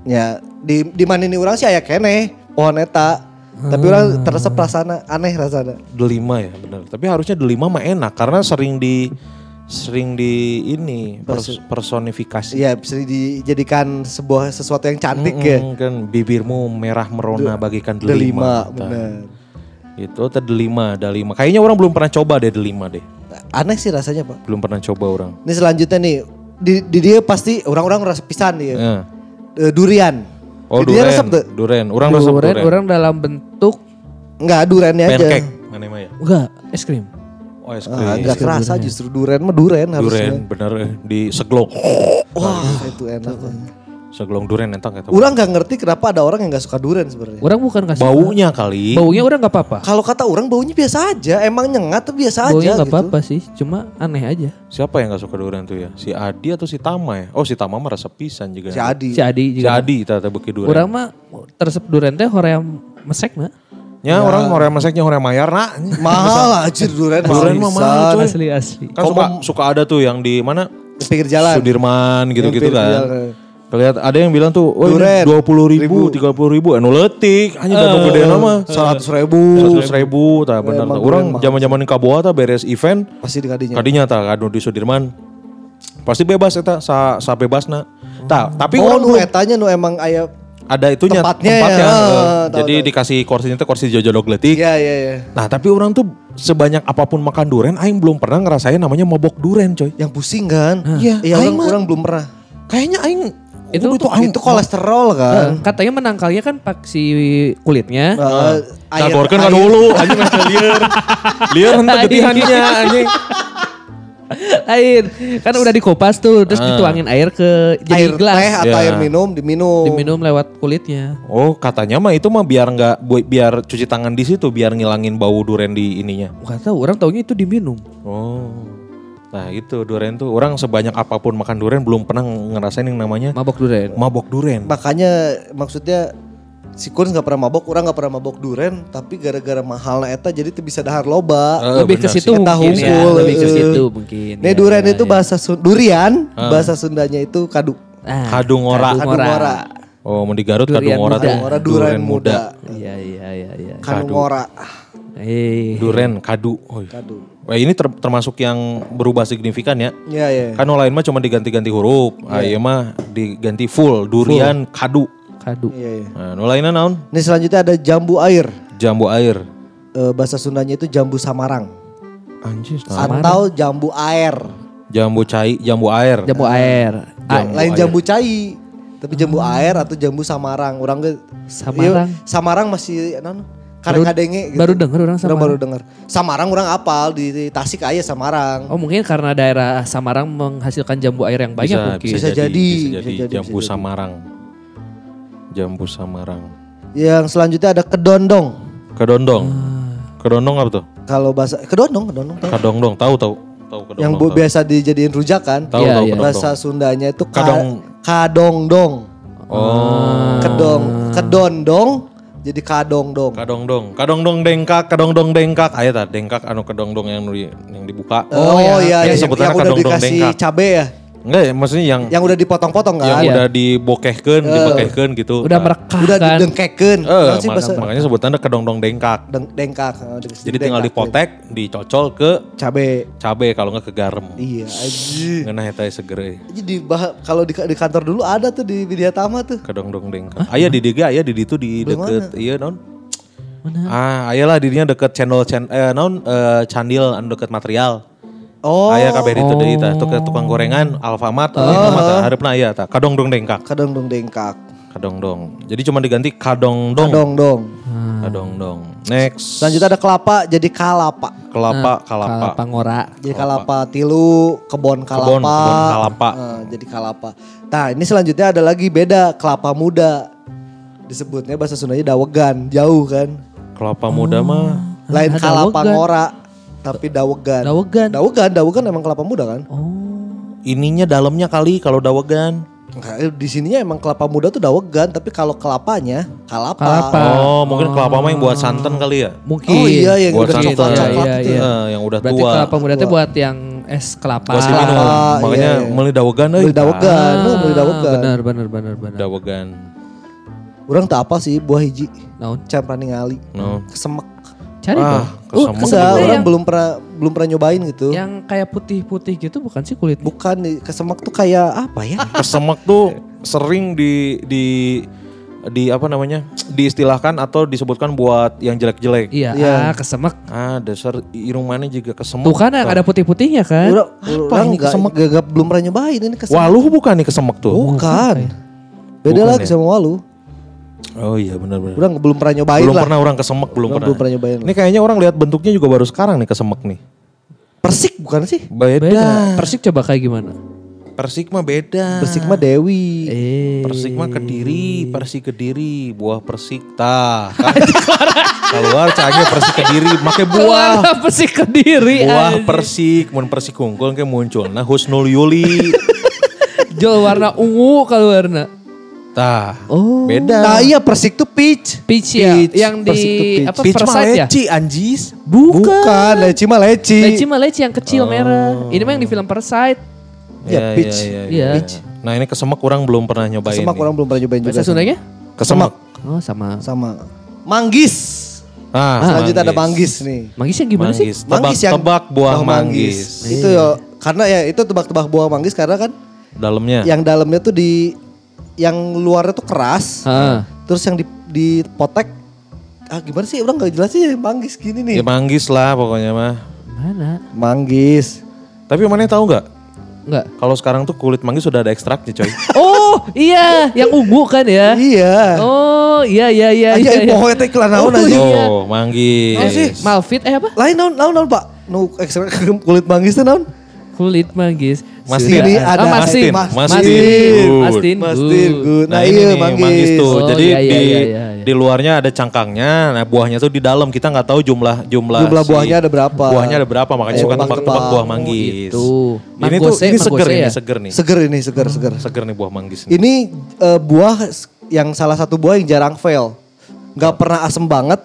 Ya, di di mana ini orang sih aya kene pohon eta. Tapi orang teresep rasana aneh rasana. Delima ya benar. Tapi harusnya delima mah enak karena sering di sering di ini pers- personifikasi. Iya, bisa dijadikan sebuah sesuatu yang cantik ya. Mm, kan bibirmu merah merona bagikan Delima, delima. benar. Itu teh delima, delima. Kayaknya orang belum pernah coba deh delima deh. Aneh sih rasanya, Pak. Belum pernah coba orang. Ini selanjutnya nih, di, di dia pasti orang-orang rasa pisan dia. Eh. Eh, durian. Oh Di dia duren, resep tuh. duren. Orang resep duren. orang dalam bentuk Enggak, durennya aja. Pancake, mana ya? enggak es krim. Oh es Ah, krim. enggak kerasa justru duren mah duren harusnya. duren, bener eh. di seglong. Wah, itu enak. Seglong duren entah kata. Orang nggak ngerti kenapa ada orang yang nggak suka duren sebenarnya. Orang bukan kasih. Baunya kali. Baunya orang nggak apa-apa. Kalau kata orang baunya biasa aja, emang nyengat tuh biasa Baunya aja nggak gitu. apa-apa sih, cuma aneh aja. Siapa yang gak suka durian tuh ya? Si Adi atau si Tama ya? Oh si Tama mah rasa pisan juga. Si Adi. Si Adi Si juga. Adi tata beki durian. Orang mah tersep durian teh hoream mesek na. Ya, orang hoream maseknya hoream mayar nak. Mahal anjir duren mahal. Duren mah mahal, coy. Asli asli. Kan suka, suka ada tuh yang di mana? Di pinggir jalan. Sudirman gitu-gitu kan. Kelihatan ada yang bilang tuh, oh Duren, ini dua puluh ribu, tiga puluh ribu, anu letik, hanya uh, gede nama, Seratus ribu. seratus ribu, tak benar. Orang zaman zaman kaboa tak beres event, Pasti di kadinya. kadinya tak anu di Sudirman, pasti bebas eta, sa, sa bebas na. Tak, tapi oh, orang nu etanya nu emang aya ada itunya Tempatnya ya, tempatnya, ah, eh. tahu, jadi tahu. dikasih kursinya tuh kursi jojodok letik. Iya iya iya. Nah tapi orang tuh sebanyak apa pun makan duren, aing belum pernah ngerasain namanya mabok duren coy. Yang pusing kan? Iya, Iya, aing orang, orang belum pernah. Kayaknya aing Itu- aing Itu kolesterol kan. Katanya menangkalnya kan pak si kulitnya. Eh, air- kan dulu anjing mah lieur. Lieur [laughs] henteu getihannya anjing. air kan udah dikupas tuh terus Ah. dituangin air ke jadi air gelas teh atau Ya. air minum diminum. diminum lewat kulitnya Oh katanya mah itu mah biar nggak biar cuci tangan di situ biar ngilangin bau duren di ininya. nggak tahu orang taunya itu diminum Oh. Nah itu duren tuh orang sebanyak apa pun makan duren belum pernah ngerasain yang namanya mabok duren mabok duren. Makanya maksudnya si Kun nggak pernah mabok, orang nggak pernah mabok duren, tapi gara-gara mahalnya eta jadi tuh bisa dahar loba. Eh, lebih ke situ mungkin ya lebih ke eh. situ mungkin Nih Ya, duren ya, itu ya. bahasa Sun- durian, bahasa Sundanya itu kadu. Ah, Kadung ora. kadung ora. Oh mau di Garut Durian kadung ora muda. tuh. Kadung ora duren muda. iya iya iya iya Kadung Kadu. ora. eh Duren kadu. Oh, iya. Kadu. Wah ini ter- termasuk yang berubah signifikan ya. Iya iya. Kan yang lain mah cuma diganti-ganti huruf. Ah, iya mah diganti full durian kadu. kadu Iya iya. Nah, lainnya naon? Ini selanjutnya ada jambu air. Jambu air. Eh, bahasa Sundanya itu jambu samarang Anjir. atau jambu air. Jambu cai, jambu air. jambu air Ah, Jambu Lain air. jambu cai. Tapi jambu air atau jambu samarang. Orang ge Samarang. Iya, samarang masih non karek Baru- kadenge gitu. baru denger orang Orang Samarang. baru dengar. Samarang orang apal di, di Tasik aya Samarang. Oh mungkin karena daerah Samarang menghasilkan jambu air yang banyak bisa, mungkin. Bisa jadi, bisa bisa jadi. jadi, Jambu bisa jadi. Samarang. Jambu Samarang. Yang selanjutnya ada kedondong. Kedondong. Ah. Kedondong apa tuh? Kalau bahasa kedondong, kedondong. tahu? Kadongdong, tahu tahu. Tahu kedondong. Yang bu, tahu. biasa dijadiin rujakan. Tahu Iya, tahu iya. kedondong. Bahasa Sundanya itu ka, Kadong. kadongdong. Oh. Kedong, kedondong jadi kadongdong. Kadongdong. Kadongdong dengkak, kadongdong dengkak. Aya tah dengkak anu kadongdong yang di, yang dibuka. Oh, iya, Yang yang, sebutannya yang udah dikasih dengkak. cabe ya. Enggak ya, maksudnya yang Yang udah dipotong-potong yang kan. Iya. udah dibokehkeun, dibekehkeun gitu. Udah Nah, merekah Udah kan. didengkekeun. Eh, Naon sih maka- bahasa makanya sebutannya kedongdong dengkak. deng- dengkak. dikasih Jadi tinggal dengkakeun. dipotek, dicocol ke cabe. cabe kalau nggak ke garam. Iya, aja. Ngeunah eta seger euy. Jadi bah- kalau di, di kantor dulu ada tuh di Widyatama tuh. Kedongdong dengkak. Aya di diga, aya di ditu di deket iya non. Mana? Ah, ayalah dirinya deket channel channel eh non eh, candil anu deket material. Oh. Aya kabeh itu deui tah. Tukang tukang gorengan Alfamart oh. itu mah tah hareupna aya tah. Kadong dong dengkak. Kadang dong dengkak. Kadong dong. Jadi cuma diganti kadong dong. Kadang dong. Kadong dong. Next. Selanjutnya ada kelapa jadi kalapa. kelapa kalapa. Kalapa ngora. Jadi kalapa tilu, kebon kalapa. Kebon, kebon kalapa. Eh, jadi kalapa. Nah ini selanjutnya ada lagi beda kelapa muda. Disebutnya bahasa Sundanya dawegan, jauh kan. Kelapa muda mah Lain ada kalapa dawegan. ngora, tapi dawegan. Dawegan. Dawegan, dawegan emang kelapa muda kan? Oh. ininya dalamnya kali kalau dawegan. Enggak, eh, di sininya emang kelapa muda tuh dawegan, tapi kalau kelapanya kalapa. Kalapa. Oh, mungkin kelapa mah yang buat santan kali ya. Mungkin. Oh iya yang Buat udah santan. Iya, itu. iya. Eh, yang udah Berarti tua. kelapa muda itu buat yang es kelapa. Buat Kelapa, minum. Makanya iya, iya. meuli dawegan euy. Beli dawegan, lu beli dawegan. Ah, Benar, benar, benar, benar. Dawegan. Orang tak apa sih buah hiji. Naon? Campan ngali. No. Kesemek. Cari Ah, dong. kesemek Oh, Enggak, kesemek orang yang, belum pernah belum pernah nyobain gitu. yang kayak putih-putih gitu bukan sih kulitnya? Bukan nih, kesemek tuh kayak apa ya? Kesemek tuh sering di di di apa namanya? diistilahkan atau disebutkan buat yang jelek-jelek. Iya, Iya. ah, kesemek. Ah, dasar irung mana juga kesemek. Tuh kan yang ada putih-putihnya kan? Orang, Apa orang ini kesemek? nggak- belum pernah nyobain ini kesemek. Waluh bukan nih kesemek tuh. Bukan. Beda Bukan lagi ya? sama walu. Oh iya benar-benar. Orang belum pernah nyobain Belum lah. pernah orang kesemek belum Orang pernah. belum pernah nyobain. Ini kayaknya orang lihat bentuknya juga baru sekarang nih kesemek nih. Persik bukan sih? Beda. Beda. Persik coba kayak gimana? Persik mah beda. Persik mah Dewi. Eh. Persik mah kediri, persik kediri, buah persik tah. [laughs] Kan? Keluar cahaya persik kediri, make buah. Keluar persik kediri. Buah anjing. persik, mun persik kungkul kayak muncul. Nah Husnul Yuli. [laughs] Jol warna ungu kalau warna. Tah. Oh. Beda. Nah iya Persik tuh peach. Peach ya, yang di Persik peach. apa Peach mah ya? leci anjis. Bukan. Bukan, leci mah leci. Leci mah leci yang kecil merah. Ini mah yang di film Persite. Ya, peach. Iya. Peach. Nah ini kesemek orang belum pernah nyobain. Kesemek nih. orang belum pernah nyobain juga. Bahasa sih. Sundanya? Kesemek. Oh sama. Sama. Manggis. Ah, Selanjutnya ada manggis nih. Manggisnya gimana sih? Manggis. Tebak, Manggis yang tebak buah manggis. Itu ya karena ya itu tebak-tebak buah manggis karena kan Dalamnya. yang dalamnya tuh di yang luarnya tuh keras. Ah. Terus yang di dipotek ah gimana sih udah nggak jelas sih manggis gini nih. Ya manggis lah pokoknya mah. Mana? Manggis. Tapi mana tahu nggak? Enggak. Kalau sekarang tuh kulit manggis sudah ada ekstraknya coy. [laughs] Oh iya, yang ungu kan ya? Iya. Oh iya iya iya. Aja iya, iya. pokoknya teh iklan naon Oh, aja. iya. Oh, manggis. Oh sih, Malfit eh apa? Lain naon naon naon Pak. Nu ekstrak [laughs] kulit manggis tuh naon? Kulit manggis. Mastin. Ini ada oh, Mastin. Mas- Mastin. Mastin. Mastin. Mastin good. Nah, ini iya nih, manggis. tuh. Oh, Jadi iya, iya, di iya, iya, iya. di luarnya ada cangkangnya, nah buahnya tuh di dalam. Kita nggak tahu jumlah jumlah Jumlah si- buahnya ada berapa. Buahnya ada berapa, makanya suka tebak-tebak. buah Oh, manggis. itu. Ini tuh ini seger ini, ya? seger nih. Seger ini, seger, seger. Seger nih buah manggis. nih. Ini eh, buah yang salah satu buah yang jarang fail. Nggak pernah asem banget.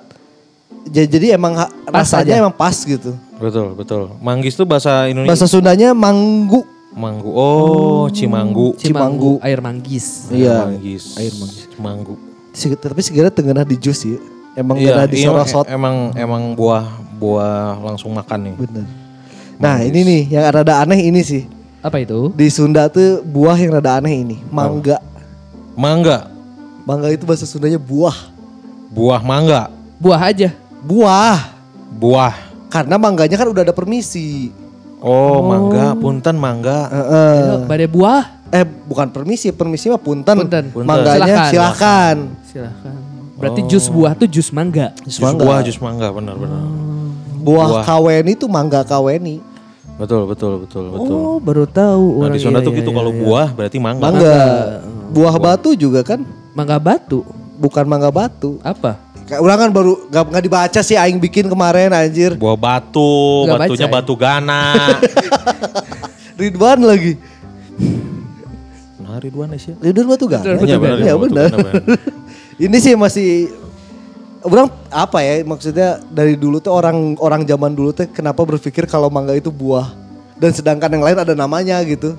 Ja- Jadi emang Pas rasanya aja. emang pas gitu. Betul, betul. Manggis tuh bahasa Indonesia Bahasa Sundanya manggu. Manggu. Oh, cimanggu. Cimanggu. Air manggis. Iya. Manggis. Air manggis. Cimanggu. Tapi segera tengah di jus ya. Emang Iya, di iya, emang, sorosot. emang emang buah buah langsung makan nih. Bener. Nah ini nih yang rada aneh ini sih. Apa itu? Di Sunda tuh buah yang rada aneh ini. Mangga. Mangga. Mangga itu bahasa Sundanya buah. Buah mangga. Buah aja. Buah. Buah. Karena mangganya kan udah ada permisi. Oh, mangga, punten mangga. Heeh. Ayo, Badai buah. Eh bukan permisi, permisi mah punten. Punten. Punten. Mangganya Silakan. silakan. Silahkan. Berarti jus buah tuh jus mangga. Jus Jus mangga. buah, jus mangga, benar benar. Buah, Buah. kaweni itu mangga kaweni. Betul, betul, betul, betul. Oh, baru tahu Nah, orang di Sunda iya, tuh iya, gitu iya, kalau iya. buah berarti mangga. Mangga. Buah batu juga kan? Mangga batu. Bukan mangga batu. Apa? Kayak orang kan baru gak, nggak dibaca sih aing bikin kemarin anjir. Buah batu, Nggak batunya baca ya? batu gana. [laughs] Ridwan lagi. nah, Ridwan sih. Ridwan batu gak? Ridwan Iya, Batu Gana. Iya benar. Gana, benar. [laughs] Ini sih masih orang apa ya maksudnya dari dulu tuh orang orang zaman dulu tuh kenapa berpikir kalau mangga itu buah dan sedangkan yang lain ada namanya gitu.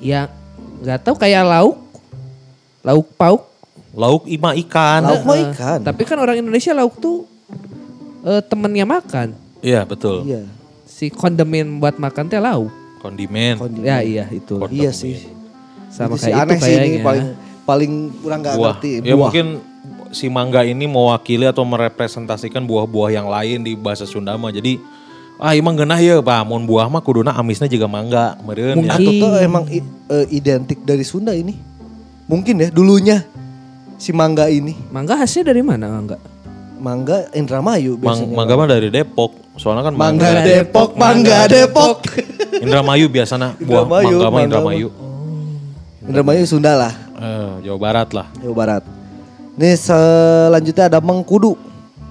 Ya nggak tahu kayak lauk. Lauk pauk. Lauk ima ikan. Lauk mah Eh, ikan. Tapi kan orang Indonesia lauk tuh eh, temennya makan. Iya, betul. Iya. Si kondemen buat makan teh lauk. Kondimen. Kondimen. Ya iya itu. Kondimen. Iya sih. Sama Itu kayak aneh itu sih kayaknya. ini paling paling kurang nggak buah. ngerti. Ya buah. mungkin si mangga ini mewakili atau merepresentasikan buah-buah yang lain di bahasa Sunda mah. Jadi Ah emang genah ya, Pak. Mun buah mah kuduna amisnya juga mangga, meureun ya. Atau tuh emang i- eh, identik dari Sunda ini. Mungkin ya dulunya si mangga ini. Mangga khasnya dari mana mangga? Mangga Indramayu Mang, biasanya. mangga mah dari Depok. Soalnya kan Mangga mangga. Depok, mangga Depok. [laughs] Indramayu biasana buah Indramayu, mangga mah mangga Indramayu. Indramayu Sunda lah, Eh, Jawa Barat lah. Jawa Barat. Nih selanjutnya ada Mengkudu.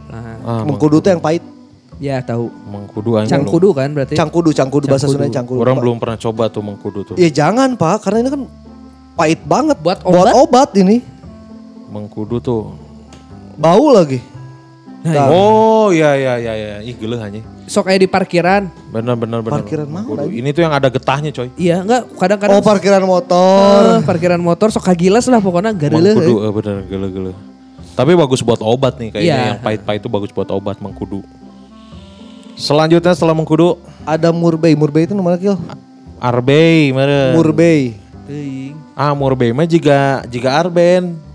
Nah, Ah, Mengkudu tuh yang pahit. ya tahu. mengkudu aja. Cangkudu kan berarti. Cangkudu, cangkudu bahasa Cangkudu. Sunda cangkudu. Orang Pak. belum pernah coba tuh mengkudu tuh. Ya jangan Pak, karena ini kan pahit banget. Buat Buat obat? obat ini. Mengkudu tuh. Bau lagi. Nah, Oh iya iya iya iya. Ih geuleuh anjing. Sok kayak di parkiran. Benar benar benar. Parkiran mana lagi? Ini tuh yang ada getahnya coy. Iya, enggak kadang-kadang Oh parkiran motor. Eh, parkiran motor sok kagilas lah pokoknya gareuleuh. Mengkudu eh. eh, bener geuleuh-geuleuh. Tapi bagus buat obat nih kayaknya Iya. yang pahit-pahit itu bagus buat obat mengkudu. Selanjutnya setelah mengkudu Ada murbei, murbei itu namanya kill. arbei meureun. Murbei. Ah murbei mah juga juga arben.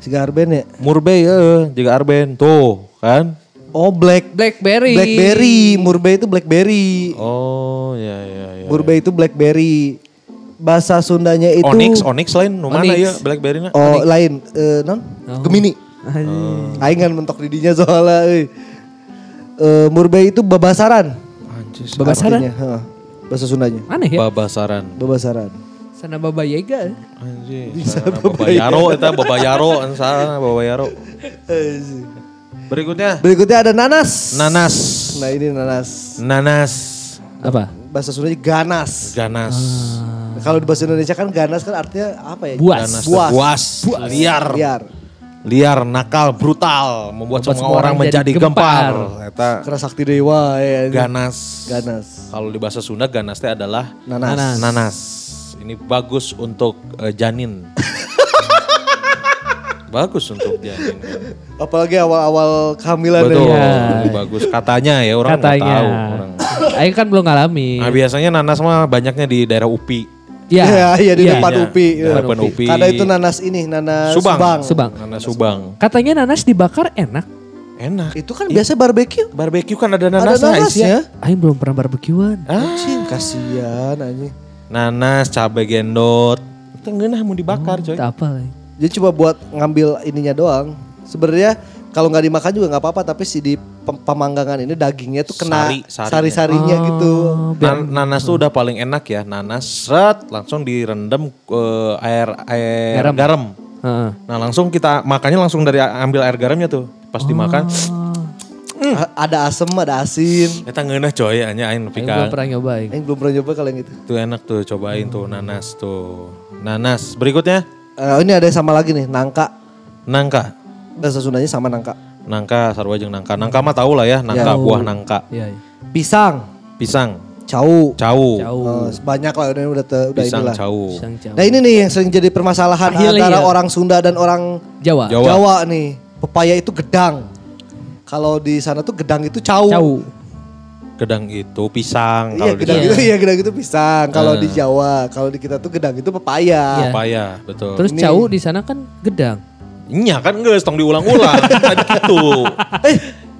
Siga arben ya. Murbei eh juga arben. Tuh kan. Oh black. Blackberry. Blackberry, murbei itu blackberry. Oh ya ya ya. Murbei itu blackberry. Bahasa Sundanya itu Onyx, Onyx lain nu mana Onyx. ya Blackberry na? Oh, lain eh non? Gemini. Anjing. Aing kan mentok didinya soalnya euy. Eh, murbei itu babasaran. Anjis. Babasaran? artinya, heeh. Bahasa Sundanya. Aneh ya. Babasaran. Babasaran. Sana Baba Yaga. Anjir. Sana Babayaro eta Babayaro sana Babayaro. Berikutnya Berikutnya ada nanas. nanas. Nah, ini nanas. Nanas. Apa? Bahasa Sundanya ganas. Ganas. Kalau di bahasa Indonesia kan ganas kan artinya apa ya? Buas. Ganas. Buas. Buas. Liar. Liar. Liar, nakal, brutal, membuat Membuat semua orang menjadi gempar. Eta Keras sakti dewa ya. ganas. Ganas. Kalau di bahasa Sunda ganas teh adalah Nanas. Nanas. nanas. Ini bagus untuk eh, janin. [laughs] bagus untuk janin. Apalagi awal-awal kehamilan Betul, ya. Iya. bagus katanya ya orang nggak Katanya. tahu. Orang. Aing kan belum ngalami. Nah, biasanya nanas mah banyaknya di daerah UPI. Iya. Iya, iya di Iya. depan Iya, UPI. di depan UPI. Karena itu nanas ini, nanas Subang. subang. Subang. Nanas Subang. Katanya nanas dibakar enak. Enak. Itu kan biasa barbeque. Barbecue kan ada Ada nanas ya. nanasnya. Aing belum pernah barbekyuan. Anjing, kasihan anjing. Nanas, cabai gendot. Itu ngeunah mau dibakar coy. Tak apa lah. Jadi cuma buat ngambil ininya doang. Sebenarnya kalau nggak dimakan juga nggak apa-apa, tapi si di pem- pemanggangan ini dagingnya tuh kena Sari, sarinya. sari-sarinya gitu. Nan- nanas tuh udah paling enak ya. Nanas seret langsung direndam ke air air Garam. garam. Heeh. Nah langsung kita makannya langsung dari ambil air garamnya tuh. Pas dimakan, A- Ada asem, ada asin. kita ngeunah coy, hanya aing nepi belum ka. pernah nyoba Aing. Belum pernah nyoba kalau yang itu. Tuh enak tuh, cobain tuh nanas tuh. Nanas. Berikutnya Eh, ini ada sama lagi nih, nangka. nangka. Bahasa Sundanya sama nangka. Nangka, sarua jeung nangka. Nangka mah tau lah ya, nangka buah nangka. Iya. iya. Pisang, Pisang, cau. cau, Jauh. Eh, banyak lah udah udah udah pisang inilah. cau. Pisang jauh. Nah ini nih yang sering jadi permasalahan Akhirnya antara ya. orang Sunda dan orang Jawa. Jawa. Jawa. nih. Pepaya itu gedang. Kalau di sana tuh gedang itu cau. Jauh. Gedang itu pisang Iya kalau di gedang Iya. itu iya gedang itu pisang. Kalau Eh. di Jawa, kalau di kita tuh gedang itu pepaya. Iya. Papaya, betul. Terus jauh di sana kan gedang. Iya kan geus tong diulang-ulang. [laughs] Tadi gitu. Eh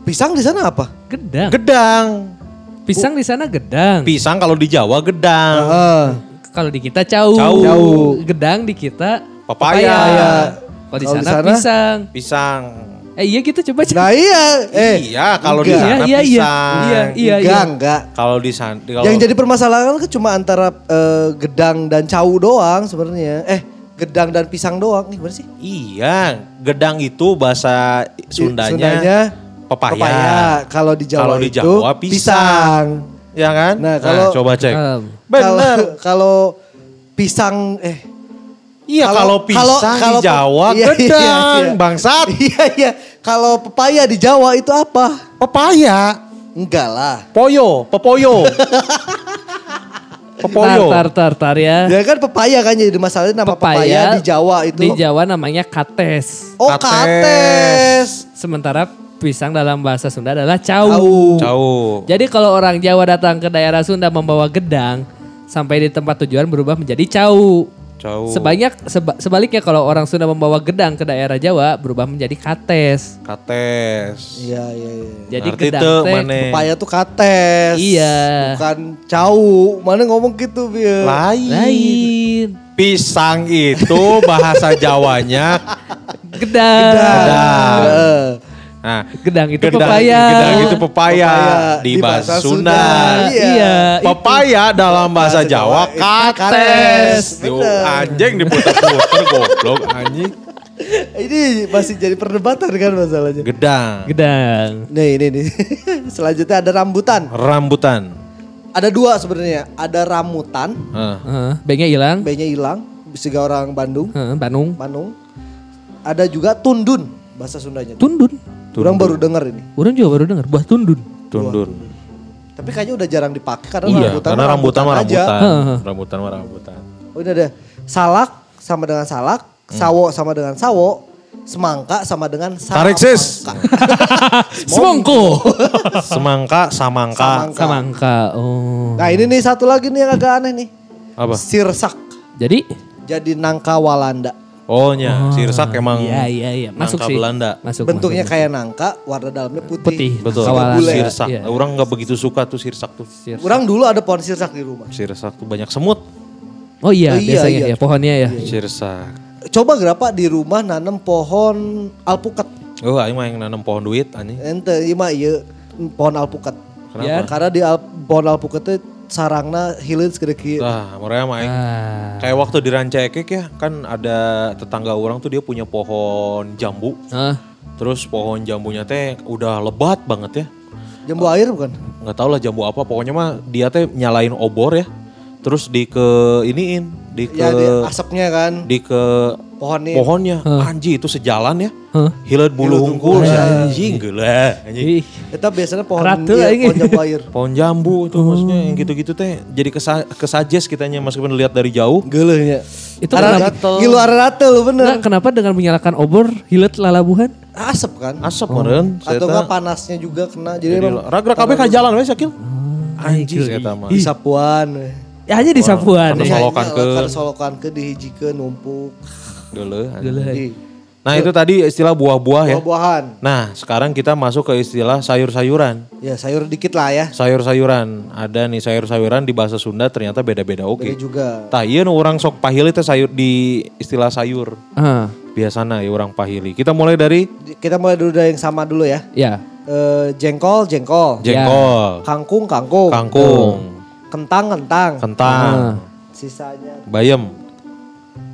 pisang di sana apa? Gedang. Gedang. Pisang di sana gedang. Pisang kalau di Jawa gedang. Heeh. Kalau di kita jauh. Jauh. Jauh. Gedang di kita Papaya. Papaya. Kalau di sana? pisang. Pisang. Eh iya gitu coba coba. Nah iya, eh iya, kalau di sana Iya, iya, iya. pisang. Iya, iya. enggak enggak. Kalau di sana kalau Yang jadi permasalahan kan cuma antara eh, gedang dan cau doang sebenarnya. Eh gedang dan pisang doang. Nih gimana sih? Iya, gedang itu bahasa Sundanya, Sundanya papaya. Kalau di Jawa Kalau di itu Jawa, pisang. pisang. Ya kan? Nah, kalau- coba cek. Um, Bener. Kalau- pisang eh Iya, kalau pisang di Jawa iya, iya, gedang, iya. bangsat. Iya iya. Kalau pepaya di Jawa itu apa? Papaya. Enggak lah. Poyo, pepoyo. [laughs] pepoyo. tar, tar, tar ya. Ya kan pepaya kan jadi masalahnya nama pepaya, di Jawa itu. Di Jawa namanya kates. oh Kates. kates. Sementara pisang dalam bahasa Sunda adalah cau. Jauh. Jadi kalau orang Jawa datang ke daerah Sunda membawa gedang, sampai di tempat tujuan berubah menjadi cau. Cau. Sebanyak seba- sebaliknya kalau orang Sunda membawa gedang ke daerah Jawa berubah menjadi kates. Kates. Iya iya iya. Jadi Arti gedang teh. Pepaya tuh kates. Iya. Bukan cau. Mana ngomong gitu, Bil? Lain. lain. Pisang itu bahasa Jawanya. [laughs] Gedang. Gedang. Heeh. Nah, Gedang itu gedang- pepaya. Gedang itu pepaya, Pepaya di di bahasa Sunda. Sunda. Iya. Pepaya dalam bahasa Bahasa Jawa Jawa, kates. kates. Tuh, anjing diputer-puter goblok anjing. Ini masih jadi perdebatan kan masalahnya. Gedang. Gedang. Nih ini nih. [laughs] Selanjutnya ada rambutan. Rambutan. Ada dua sebenarnya. Ada ramutan, Heeh. Heeh, B-nya hilang. B-nya hilang. Bisa orang Bandung, Heeh, Bandung. Bandung. Ada juga tundun bahasa Sundanya. Tundun. Orang baru denger ini. Orang juga baru dengar buah tundun. Tundun. Tapi kayaknya udah jarang dipakai karena Iya, rambutan karena rambutan mah aja. rambutan. Heeh. Rambutan mah rambutan. Oh ini ada salak sama dengan salak, sawo sama dengan sawo, semangka sama dengan Tarik, sis. samangka. [laughs] Semongko. Semangka, samangka. Samangka. Samangka. Oh. Nah ini nih satu lagi nih yang agak aneh nih. Apa? Sirsak. Jadi Jadi nangka Walanda. Oh nya, sirsak emang Iya iya iya masuk nangka sih. Belanda. Masuk. Bentuknya masuk, kayak nangka, warna dalamnya putih. Putih. Betul. Kawalan. Gule. Sirsak. Iya. Orang nggak begitu suka tuh sirsak tuh. masuk. Orang dulu ada pohon sirsak di rumah. Sirsak tuh banyak semut. Oh iya, Oh iya, biasanya iya. ya pohonnya ya. Sirsak. Coba berapa di rumah nanam pohon alpukat. Oh, aing mah yang nanam pohon duit anjing. Ente iya mah iya pohon alpukat. Kenapa? Ya. Karena di al- pohon alpukat itu sarangna hileun segede kieu. Nah, mereka mah aing Ah. kayak waktu di Rancakek ya, kan ada tetangga orang tuh dia punya pohon jambu. Ah, Terus pohon jambunya teh udah lebat banget ya. Jambu air bukan? nggak tahu lah jambu apa pokoknya mah dia teh nyalain obor ya terus di ke iniin di ke Ya di asapnya kan. di ke Pohonnya. pohonnya anji itu sejalan ya Hah? hilat bulu hungkul si anjing gila anjing Itu biasanya pohon, Ratu iya, pohon jambu air. [laughs] pohon jambu itu maksudnya yang gitu-gitu teh jadi kesa kesajes kitanya meskipun lihat dari jauh Gelehnya. Itu Arah- gatel. Ngilu aratel lu bener. Nah, kenapa dengan menyalakan obor hilet lalabuhan? Asap kan? asap meren Atau enggak panasnya juga kena. Jadi, jadi ragra kabeh ka jalan we sakil anjing eta mah sapuan. Ya aja di sapuan. Ya. solokan Iya, ke- solokan ke dihijikeun numpuk. Geuleuh, anjing. Geuleuh. Di nah itu tadi istilah buah-buah ya buah-buahan. nah sekarang kita masuk ke istilah sayur-sayuran Ya sayur dikit lah ya. sayur-sayuran ada nih sayur-sayuran di bahasa Sunda ternyata beda-beda oke Beda juga. tah iya orang sok pahili teh sayur di istilah sayur Ah, biasana ya orang pahili kita mulai dari Kita mulai dulu dari yang sama dulu ya. ya. Eh, jengkol, jengkol. jengkol Kangkung, kangkung. kangkung Kentang, kentang. kentang Sisanya. bayam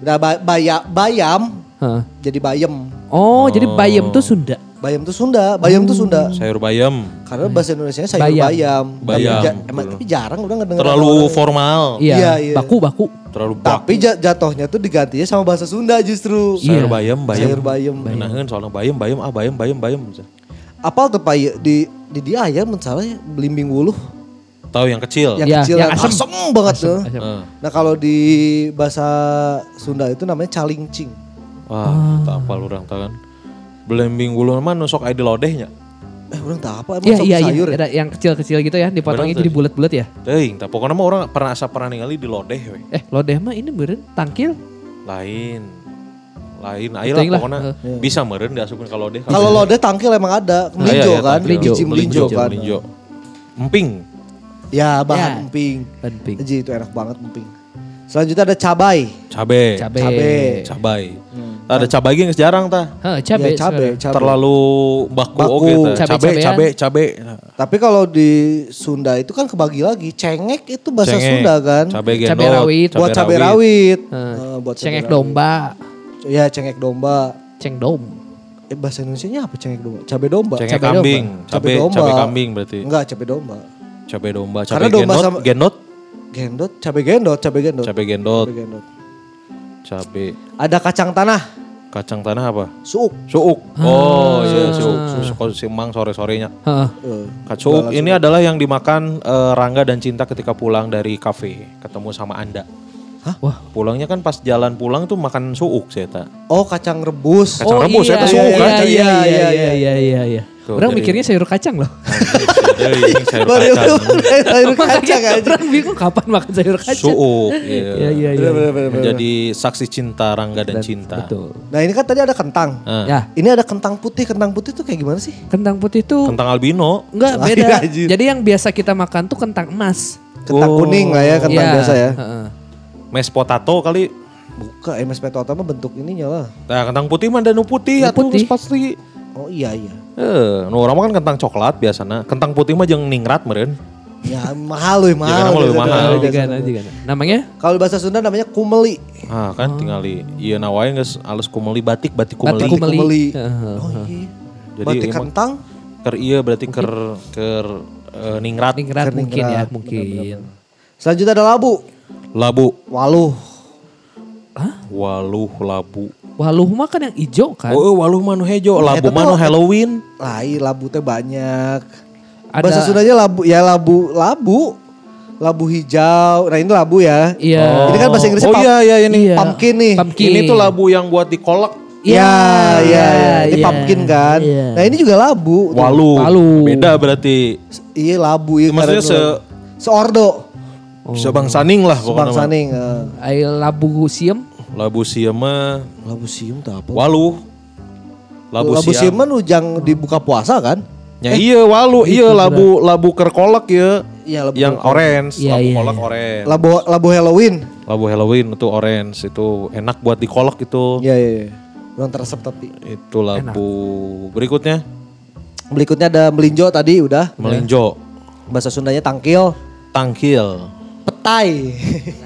Udah ba- baya- bayam Hah. jadi bayam. Oh, jadi bayam tuh Sunda. Bayam tuh Sunda, bayam tuh Sunda. sayur bayam Karena bahasa Indonesia sayur Bayam. bayam. Bayam. Tapi ja- emang tapi jarang udah ngedenger terlalu orang- formal Iya, Iya, iya. baku baku. terlalu Tapi baku ja- jatuhnya tuh digantinya sama bahasa Sunda justru. sayur Iya. bayam bayam Sayur bayam. Ngenaheun soalnya bayam bayam ah bayam bayam bayam Apal tuh Pak di di dia ayam misalnya ya, belimbing wuluh tahu yang kecil yang Iya, kecil yang yang asem. asem, banget tuh. Asem. Eh. Nah kalau di bahasa Sunda itu namanya calingcing. wah tak apa orang tahu kan belembing bulu mah nusok ide lodehnya Eh orang tak apa emang Iya, sok iya, iya. sayur ya? Ada yang kecil-kecil gitu ya, dipotongnya jadi bulat-bulat ya. Teuing, tak pokoknya mah orang pernah asa pernah ningali di lodeh we. Eh, lodeh mah ini beren tangkil. Lain. Lain, yang lah, pokoknya eh. bisa meren diasupin ke lodeh. Kalau lodeh tangkil emang ada, Nah, melinjo iya, iya, kan, tangkil. biji melinjo kan. melinjo. Emping. Ya bahan Ya. emping. Penting. Jadi itu enak banget emping. Selanjutnya ada cabai. Cabe. Cabe. Cabe. Cabai. Tah, ada cabai geus jarang tah. Hah, cabe. Ya, sekarang. cabe. Terlalu baku, Baku. oke. Cabe, Cabe-cabean. cabe, cabe. Tapi kalau di Sunda itu kan kebagi lagi. Cengek itu bahasa Cengek. Sunda kan. Cabe gendot. Cabe rawit. buat cabai rawit. Eh, buat cabai Cengek rawit. domba. Ya cengek domba. Ceng dom. Eh bahasa Indonesia apa cengek domba? Cabai domba. Cengek Cabe kambing. domba. Cabe, Cabe domba. cabe kambing berarti. Enggak, cabai domba. Cabe domba, cabe Karena domba gendot, sama- gendot, Gendot, cabai gendot, cabai gendot. cabe gendot, Cabai gendot. cabe Ada kacang tanah, kacang tanah apa? suuk. Suuk. Oh iya suuk. Suuk si Mang sore-sorenya. Heeh. Eh, Kacuk ini adalah yang dimakan eh, Rangga dan Cinta ketika pulang dari kafe ketemu sama Anda. Wah. Pulangnya kan pas jalan pulang tuh makan suuk saya tak. Oh kacang rebus. Kacang rebus, ya, itu suuk iya, kan? Iya, iya, iya, iya, iya, iya. Tuh, Orang jadi- mikirnya sayur kacang loh. [laughs] Eh, ini sayur Baru kacang. sayur kacang aja. orang bingung kapan makan sayur kacang. Suuk. Iya iya iya. Menjadi saksi cinta Rangga dan, Cinta. Betul. Nah ini kan tadi ada kentang. Nah, Ya, Ini ada kentang putih. Kentang putih tuh kayak gimana sih? kentang putih tuh Tentang albino. enggak Lain beda. anjir. Jadi yang biasa kita makan tuh kentang emas. Kentang Oh. kuning lah ya, kentang Iya, biasa ya. heeh. Mashed potato kali. Buka MSP Total mah bentuk ininya lah. Nah, kentang putih mah danu putih Nu atuh putih. pasti. Oh iya iya. Eh, nu urang mah kan kentang coklat biasana. Kentang putih mah jeung ningrat meureun. Ya mahal loh, mahal. Iya, mahal. Nah, Biasa. jigana, jigana. Namanya Kalau bahasa Sunda namanya kumeli. Ah, kan tinggal ieu na wae geus alus kumeli batik, batik kumeli. Batik kumeli. Kumeli. Heeh. Oh iya. Jadi Batik kentang. Ker iya berarti ker ker eh, ningrat. ningrat Kering mungkin ya, ningrat, mungkin. Selanjutnya ada labu. Labu, Waluh. waluh, labu. Waluh mah kan yang ijo kan. Oh, waluh mah nu hejo, labu mah nu Halloween. Lain labu teh banyak. Ada- Bahasa Sundanya labu ya labu labu. Labu hijau. Nah ini labu ya. Iya. Ini kan bahasa Inggrisnya Oh iya iya ini. Iya. pumpkin nih. Pumpkin. Ini tuh labu yang buat dikolak. Iya, iya, iya. Ini iya. pumpkin kan. Iya. Nah ini juga labu. Tuh. Waluh. Waluh. Beda berarti. Iya labu. Iya, Maksudnya se- seordo. Sebang saning lah Sebang saning. eh. Ay, labu siem. Labu siam mah Labu sium tuh apa? waluh. Labu, Labu siam. sium kan ujang dibuka puasa kan? Ya iya waluh, iya labu labu ker kolak ya. Iya labu Yang orange, Iya, labu iya, kolak iya. orange. Labu labu Halloween. Labu Halloween itu orange, itu enak buat dikolak itu. Iya iya. iya. Belum teresep tapi. Itu labu berikutnya Berikutnya ada melinjo tadi udah. melinjo, Bahasa Sundanya tangkil. tangkil, Petai.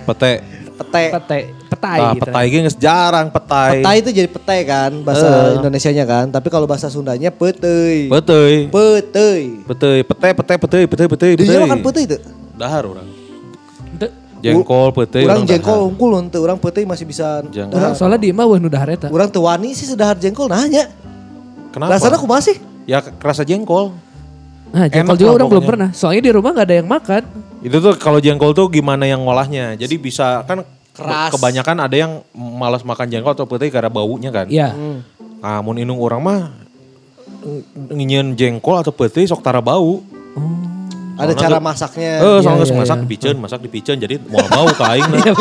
pete. Petai. Petai, petai Nah, gitu. petai geus jarang petai. Petai itu jadi petai kan bahasa Indonesianya kan. Tapi kalau bahasa Sundanya petei. Petei. Petei. Petei, pete, pete, petei, petei, petei, Di petei. Jawa kan petei itu. Dahar orang. Jengkol, petei, Orang orang jengkol unggul untuk orang petei masih bisa. Orang soalnya di mah wah nu dahar eta. Orang tuh wani sih sedahar jengkol nanya. Kenapa? Rasanya aku masih. Ya kerasa jengkol. Nah, jengkol Enak juga orang belum pernah. Soalnya di rumah nggak ada yang makan. Itu tuh kalau jengkol tuh gimana yang ngolahnya. Jadi bisa kan Keras. kebanyakan ada yang malas makan jengkol atau putih karena baunya kan. Iya. Nah, mun inung orang mah nginyen jengkol atau putih sok tara bau. Ada Soalnya cara masaknya. Eh, soalnya iya, geus masak [laughs] iya. dipiceun, masak dipiceun jadi mau bau ka aing. Iya.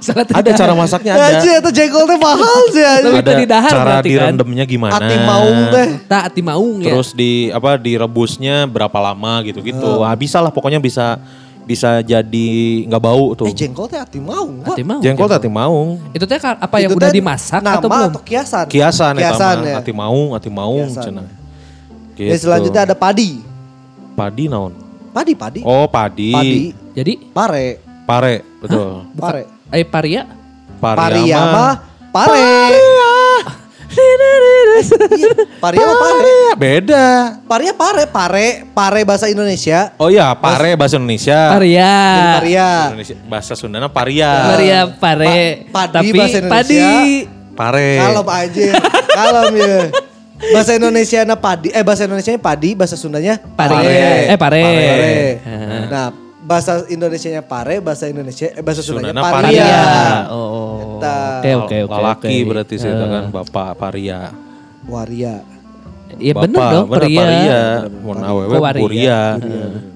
Salah tadi Ada cara masaknya Ya ada. aja itu jengkol teh mahal sih aja. Tapi Ada tadi dahar cara berarti kan? direndamnya gimana. Ati maung teh. Tak ati maung ya. Terus di apa direbusnya berapa lama gitu-gitu. Hmm. Ah, bisa lah pokoknya bisa bisa jadi nggak bau tuh. Eh jengkol teh ati maung. Ati maung. Jengkol tadi maung. Itu teh apa yang udah teh dimasak nama atau belum? atau kiasan? Kiasan, eta Kiasan ya. Ati maung, ati maung Kiasan. cenah. Ya, selanjutnya ada padi. padi naon? Padi padi. Oh, padi. Padi. Jadi Pare. Pare, betul. Pare. ay paria. Paria mah- mah pare. Iya, Paria mah pare. Paria, beda. Paria pare, pare, pare bahasa Indonesia. Oh iya, pare bahasa Indonesia. Paria. Jadi paria. Indonesia bahasa Sundana paria. Paria pare. Pa- padi Tapi bahasa Indonesia. padi. Pare. Kalem aja. Kalem ya. Bahasa Indonesia na padi, eh bahasa Indonesia padi, bahasa Sundanya Pare. Pare. Eh pare. Pare. Ah. Nah, bahasa Indonesianya pare, bahasa Indonesia eh bahasa Sundanya paria. paria. Paria. Oh. Eta. Oke oke oke. Lalaki oke. berarti sih Eh. kan bapak paria. Waria. Iya bener dong bener, paria. paria. Mun awewe waria?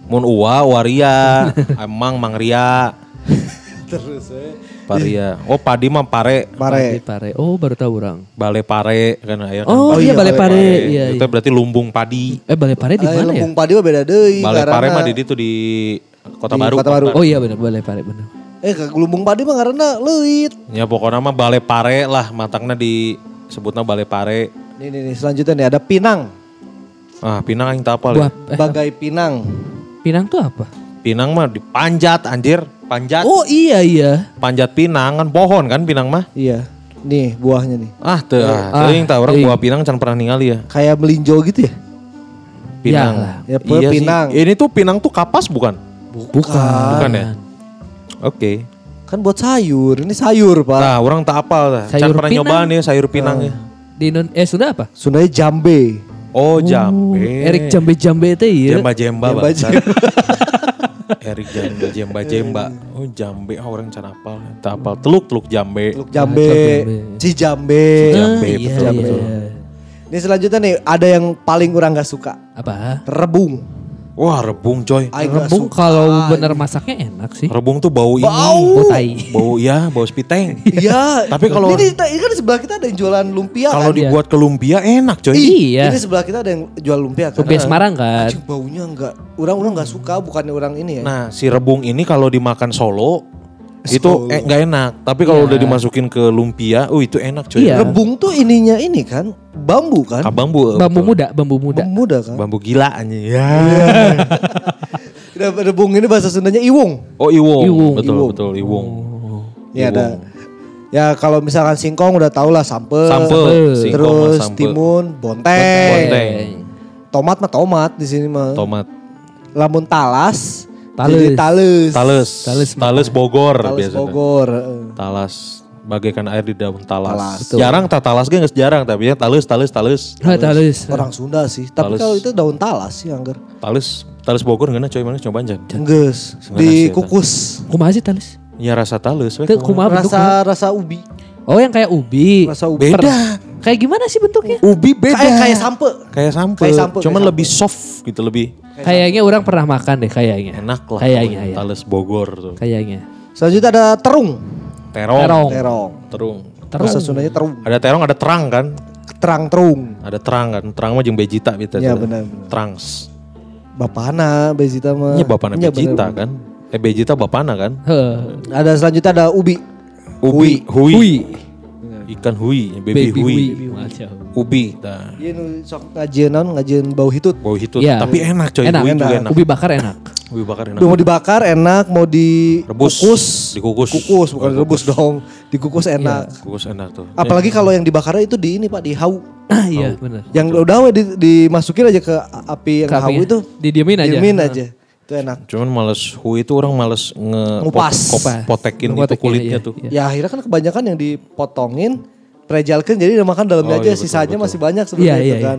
Mun uwa waria. [laughs] Emang mangria. [laughs] Terus eh. Paria. Oh padi mah pare. Padi Pare. pare. Oh baru tahu orang. Bale pare kan kan. Oh, Oh iya iya, balai balai pare. pare. Iya. Itu iya. berarti lumbung padi. Eh balai pare di Eh, mana ya? Lembung padi mah beda deui. Bale pare mah di itu di Kota Di Baru. Kota Baru. Oh iya benar balai pare benar. Eh, ke lumbung padi mah karena leuit. Ya pokoknya mah bale pare lah matangnya disebutnya bale pare. Nih, nih, nih, selanjutnya nih ada pinang. Ah, pinang aing tak Buah ya. eh, Bagai pinang. pinang tuh apa? Pinang mah dipanjat anjir, panjat. Oh iya iya. Panjat pinang kan pohon kan pinang mah. Iya. Nih buahnya nih. Ah, teu ah, Ah, teuing tah orang teuing. buah pinang can pernah ningali ya. Kayak melinjo gitu ya? Pinang. Ya lah. Ya, Iya sih. pinang. Ini tuh pinang tuh kapas bukan? Bukan. Bukan ya? Oke. Kan buat sayur. Ini sayur, Pak. Nah, orang tak apal dah. Can Sayur pernah pinang. nyobaan ya sayur pinang ya. Di Indo- eh sudah apa? Sundanya jambe. Oh, jambe. Erik jambe jambe teh iya. Jemba jemba, Jemba bangsat. [laughs] Erik jemba jemba jemba. Oh, jambe ah orang can apal. Tak apal teluk teluk jambe. Teluk jambe. jambe. Si jambe. Jambe, Ah, iya, betul, iya, betul. iya. Ini selanjutnya nih ada yang paling orang gak suka. Apa? Rebung. Wah rebung coy. Gak Rebung kalau bener masaknya enak sih. Rebung tuh bau, ini. Bau tai. Bau ya, bau spiteng. [laughs] Iya. Tapi kalau- ini, ini kan di sebelah kita ada yang jualan lumpia Kalau kan? dibuat ke lumpia enak coy. Iya. Ini sebelah kita ada yang jual lumpia kan. Lumpia Semarang kan. Anjing, baunya enggak. Orang orang enggak suka bukannya orang ini ya. Nah si rebung ini kalau dimakan solo itu Solo. eh, nggak enak. Tapi kalau Iya. udah dimasukin ke lumpia, oh itu enak coy. Iya. Rebung tuh ininya ini kan bambu kan? Ah, bambu. Bambu betul. muda, bambu muda. Bambu muda kan? Bambu gila anjing. Ya. Re- Rebung ini bahasa Sundanya iwung. Oh iwung. Iwung. Betul Iwung. betul iwung. Ya ada. Ya kalau misalkan singkong udah tau lah sampe. Sampe, singkong Terus sampe. timun, bonteng. Bonteng. Tomat mah tomat di sini mah. Tomat. Lamun talas. Tales. Jadi tales. Tales. Tales Tales Bogor Tales biasanya. Bogor. heeh. Talas. Bagaikan air di daun talas. Talas. Jarang tak talas gak jarang tapi ya talas talas talas. Ah, talus. Orang Sunda sih. Tapi Tales. kalau itu daun talas sih anggar. Talas talas Bogor gak coy mana coba aja. Enggeus. Sebenarnya Di sih, kukus. Kumaha sih talus? Ya rasa talas. we, kumaha. Rasa rasa ubi. Oh yang kayak ubi. Rasa ubi. Beda. Kayak gimana sih bentuknya? Ubi beda. Kayak kayak sampe. Kayak sampe. Kayak sampe, Cuman kayak lebih soft gitu lebih Kayaknya orang pernah makan deh kayaknya. enak lah. Kayaknya ya. Talas Bogor tuh. Kayaknya. Selanjutnya ada terung. Terong. Terong. Terong. Terung. Terung. Bahasa Sundanya terung. Ada terong, ada terang kan? Terang terung. Ada terang kan? Terang mah jeung Vegeta gitu. Iya, benar. Trangs. Bapana Bezita mah. Iya, Vegeta bener. kan? Eh Vegeta bapakna kan? Heh. Ada selanjutnya ada ubi. Ubi, hui. Hui. Ikan hui, baby, hui. Macam. Ubi. Nah, Dia nu sok ngajian naon, ngajian bau hitut. bau hitut. Iya. Tapi enak coy, Enak, hui juga enak. enak. Ubi bakar enak. Ubi bakar enak. Udah mau dibakar enak, mau Rebus. dikukus. Dikukus. Kukus, bukan Oh, rebus dong. Dikukus enak. Kukus enak tuh. Apalagi kalau yang dibakarnya itu di ini Pak, di hau. Ah iya benar. Yang udah di, dimasukin aja ke api yang Ke hau apinya. itu. Didiemin aja. Diemin aja. Itu enak. Cuman males hui itu orang males nge Ngupas. pot- kop- potekin itu kulitnya iya, tuh. iya. Ya akhirnya kan kebanyakan yang dipotongin, prejalkan jadi udah makan dalamnya Oh, aja, iya, betul, sisanya betul. masih banyak sebenarnya Iya, itu iya, kan.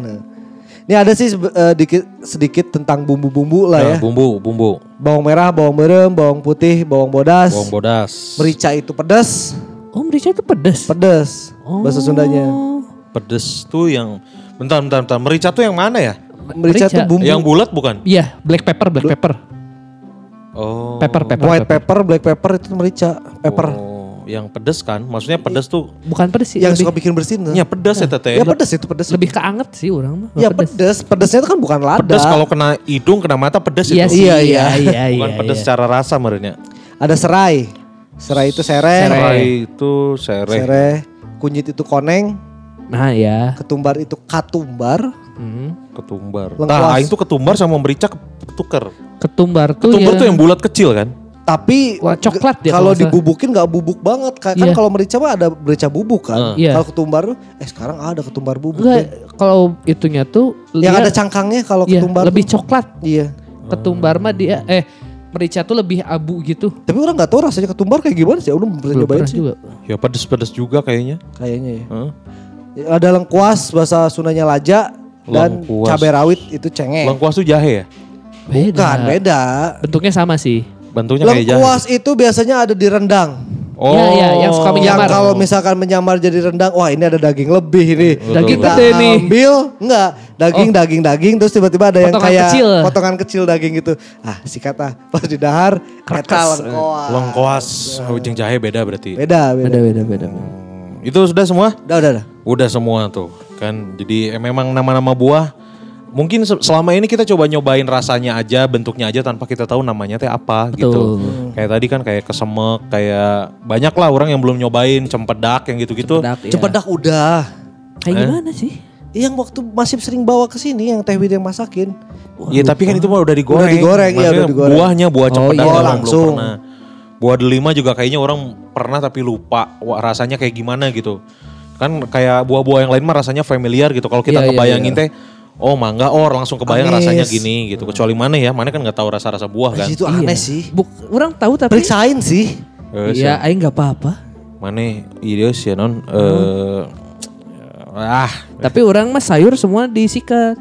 Ini ada sih eh, dikit sedikit tentang bumbu-bumbu lah ya. Nah, bumbu, bumbu. Bawang merah, bawang merem, bawang putih, bawang bodas. Bawang bodas. Merica itu pedas, Oh merica itu pedas. pedas bahasa Sundanya. Oh. Pedes tuh yang bentar bentar bentar. Merica tuh yang mana ya? Merica, Merica. tuh bumbu. Yang bulat bukan? Iya, black pepper, black pepper. Oh. Pepper, pepper. White pepper, black pepper itu merica, pepper. Oh, yang pedes kan? Maksudnya pedes tuh Bukan pedas sih. Yang lebih, suka bikin bersin. tuh. ya pedas ya teteh. Ya pedas itu pedas. lebih keanget sih orang mah. Ya pedas, pedasnya itu kan bukan lada. Pedes kalau kena hidung, kena mata pedes Iya itu. sih. Iya, Iya, iya. iya, Bukan iya, pedes iya. secara rasa merenya. Ada serai. Serai itu sereh. Serai itu sereh. Sereh. Kunyit itu koneng, Nah ya. ketumbar itu katumbar. Hmm. Ketumbar. Lengkuas. Nah, aing tuh ketumbar sama merica ketuker. Ketumbar tuh Ketumbar ya. tuh yang bulat kecil kan? Tapi Wah, coklat dia kalau dibubukin nggak bubuk banget. Ka- Kan Iya. kalau merica mah ada merica bubuk kan. Iya. Kalau ketumbar eh sekarang ada ketumbar bubuk. Enggak, kalau itunya tuh Yang dia- ada cangkangnya kalau iya, ketumbar. lebih tuh. coklat. Iya. Ketumbar mah dia eh merica tuh lebih abu gitu. Tapi orang nggak tahu rasanya ketumbar kayak gimana sih. Udah belum pernah sih. juga. Ya pedes-pedes juga kayaknya. Kayaknya ya. Heeh. Ya, Ada lengkuas bahasa Sundanya laja dan Lengkuas. cabai rawit itu cengeng. Lengkuas tuh jahe ya? Bukan, beda. Bentuknya sama sih. Bentuknya kayak jahe. Lengkuas itu biasanya ada di rendang. Oh. Iya, iya, yang suka Yang Menyamar. kalau misalkan menyamar jadi rendang, wah ini ada daging lebih nih. Daging Kita gede nih. ambil, enggak, daging, daging, daging, terus tiba-tiba ada yang Potongan kayak kecil. potongan kecil daging gitu. Ah, sikat ah, pas di dahar, kata lengkoas. Lengkuas. Oh, jeung jahe beda berarti. Beda, beda. Beda beda beda. Hmm, Itu sudah semua? Udah, udah, udah. Udah semua tuh kan. Jadi eh, memang nama-nama buah mungkin se- selama ini kita coba nyobain rasanya aja, bentuknya aja tanpa kita tahu namanya teh apa gitu. Betul. Kayak tadi kan kayak kesemek, kayak banyak lah orang yang belum nyobain cempedak yang gitu-gitu. Cempedak, iya. Cempedak udah. Kayak Eh? gimana sih? Yang waktu masih sering bawa ke sini yang Teh yang masakin. Iya tapi kan itu mah udah digoreng. Udah digoreng, iya, Maksudnya udah digoreng. Buahnya buah Oh, cempedak iya. orang langsung. belum pernah. Buah delima juga kayaknya orang pernah tapi lupa wah, rasanya kayak gimana gitu. Kan kayak buah-buah yang lain mah rasanya familiar gitu. Kalau kita Iya, iya, ngebayangin iya. teh Oh mangga or langsung kebayang Anis. rasanya gini gitu. Kecuali mana ya, mana kan nggak tahu rasa-rasa buah kan. Itu aneh sih. Buk, orang tahu tapi Periksain sih. Eh, Iya, aing nggak apa-apa. Mana iya sih non. Eh, ah Tapi orang mah sayur semua disikat.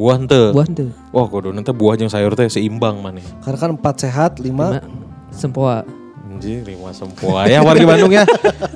buah ente. Buah tuh. Wah kudu nanti buah yang sayur teh seimbang mana. Karena kan empat sehat, lima. Sempoa. Anjir, lima sempoa ya warga Bandung ya.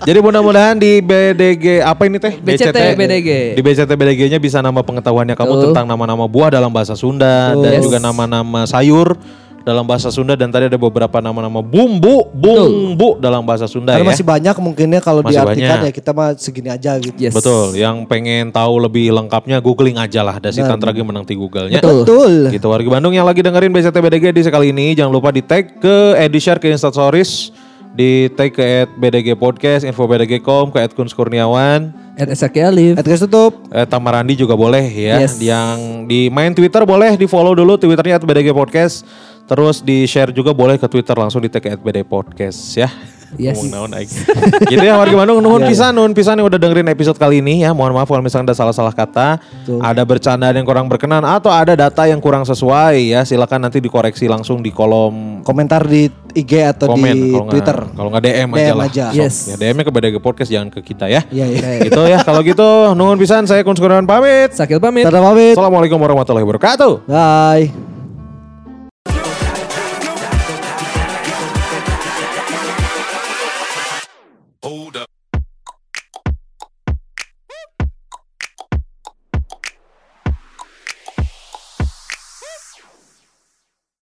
Jadi mudah-mudahan di BDG apa ini teh? BCT BDG. Di BCT BDG-nya bisa nambah pengetahuannya kamu Tuh. tentang nama-nama buah dalam bahasa Sunda dan Yes. juga nama-nama sayur dalam bahasa Sunda dan tadi ada beberapa nama-nama bumbu, bumbu dalam bahasa Sunda Karena ya. masih banyak mungkinnya kalau Masih diartikan banyak. ya kita mah segini aja gitu. Yes. Betul, yang pengen tahu lebih lengkapnya googling aja lah. Dasi Tantra lagi menang di Google-nya. Betul. Betul. Gitu warga Bandung yang lagi dengerin BCT BDG di sekali ini jangan lupa di tag ke di share ke Instastories di tag ke @bdg podcast info bdg.com ke @kuns kurniawan At Esaki Alif. At guys tutup. eh, Tamarandi juga boleh ya Yes. yang di main Twitter boleh di follow dulu Twitternya @bdg podcast terus di share juga boleh ke Twitter langsung di tag @bdg podcast ya Yes. ngomong naon aing. [laughs] gitu ya warga Bandung nuhun pisan nuhun pisan yang udah dengerin episode kali ini ya mohon maaf kalau misalnya ada salah-salah kata ada bercandaan yang kurang berkenan atau ada data yang kurang sesuai ya silakan nanti dikoreksi langsung di kolom Komentar di IG atau komen di kalau nggak- Twitter. kalau nggak DM, aja DM lah aja. Sok. Yes. ya DM-nya ke BDG Podcast jangan ke kita ya Iya, iya. gitu ya kalau gitu nuhun pisan saya Kun Kurniawan pamit Sakil pamit. Dadah pamit. Assalamualaikum warahmatullahi wabarakatuh Bye.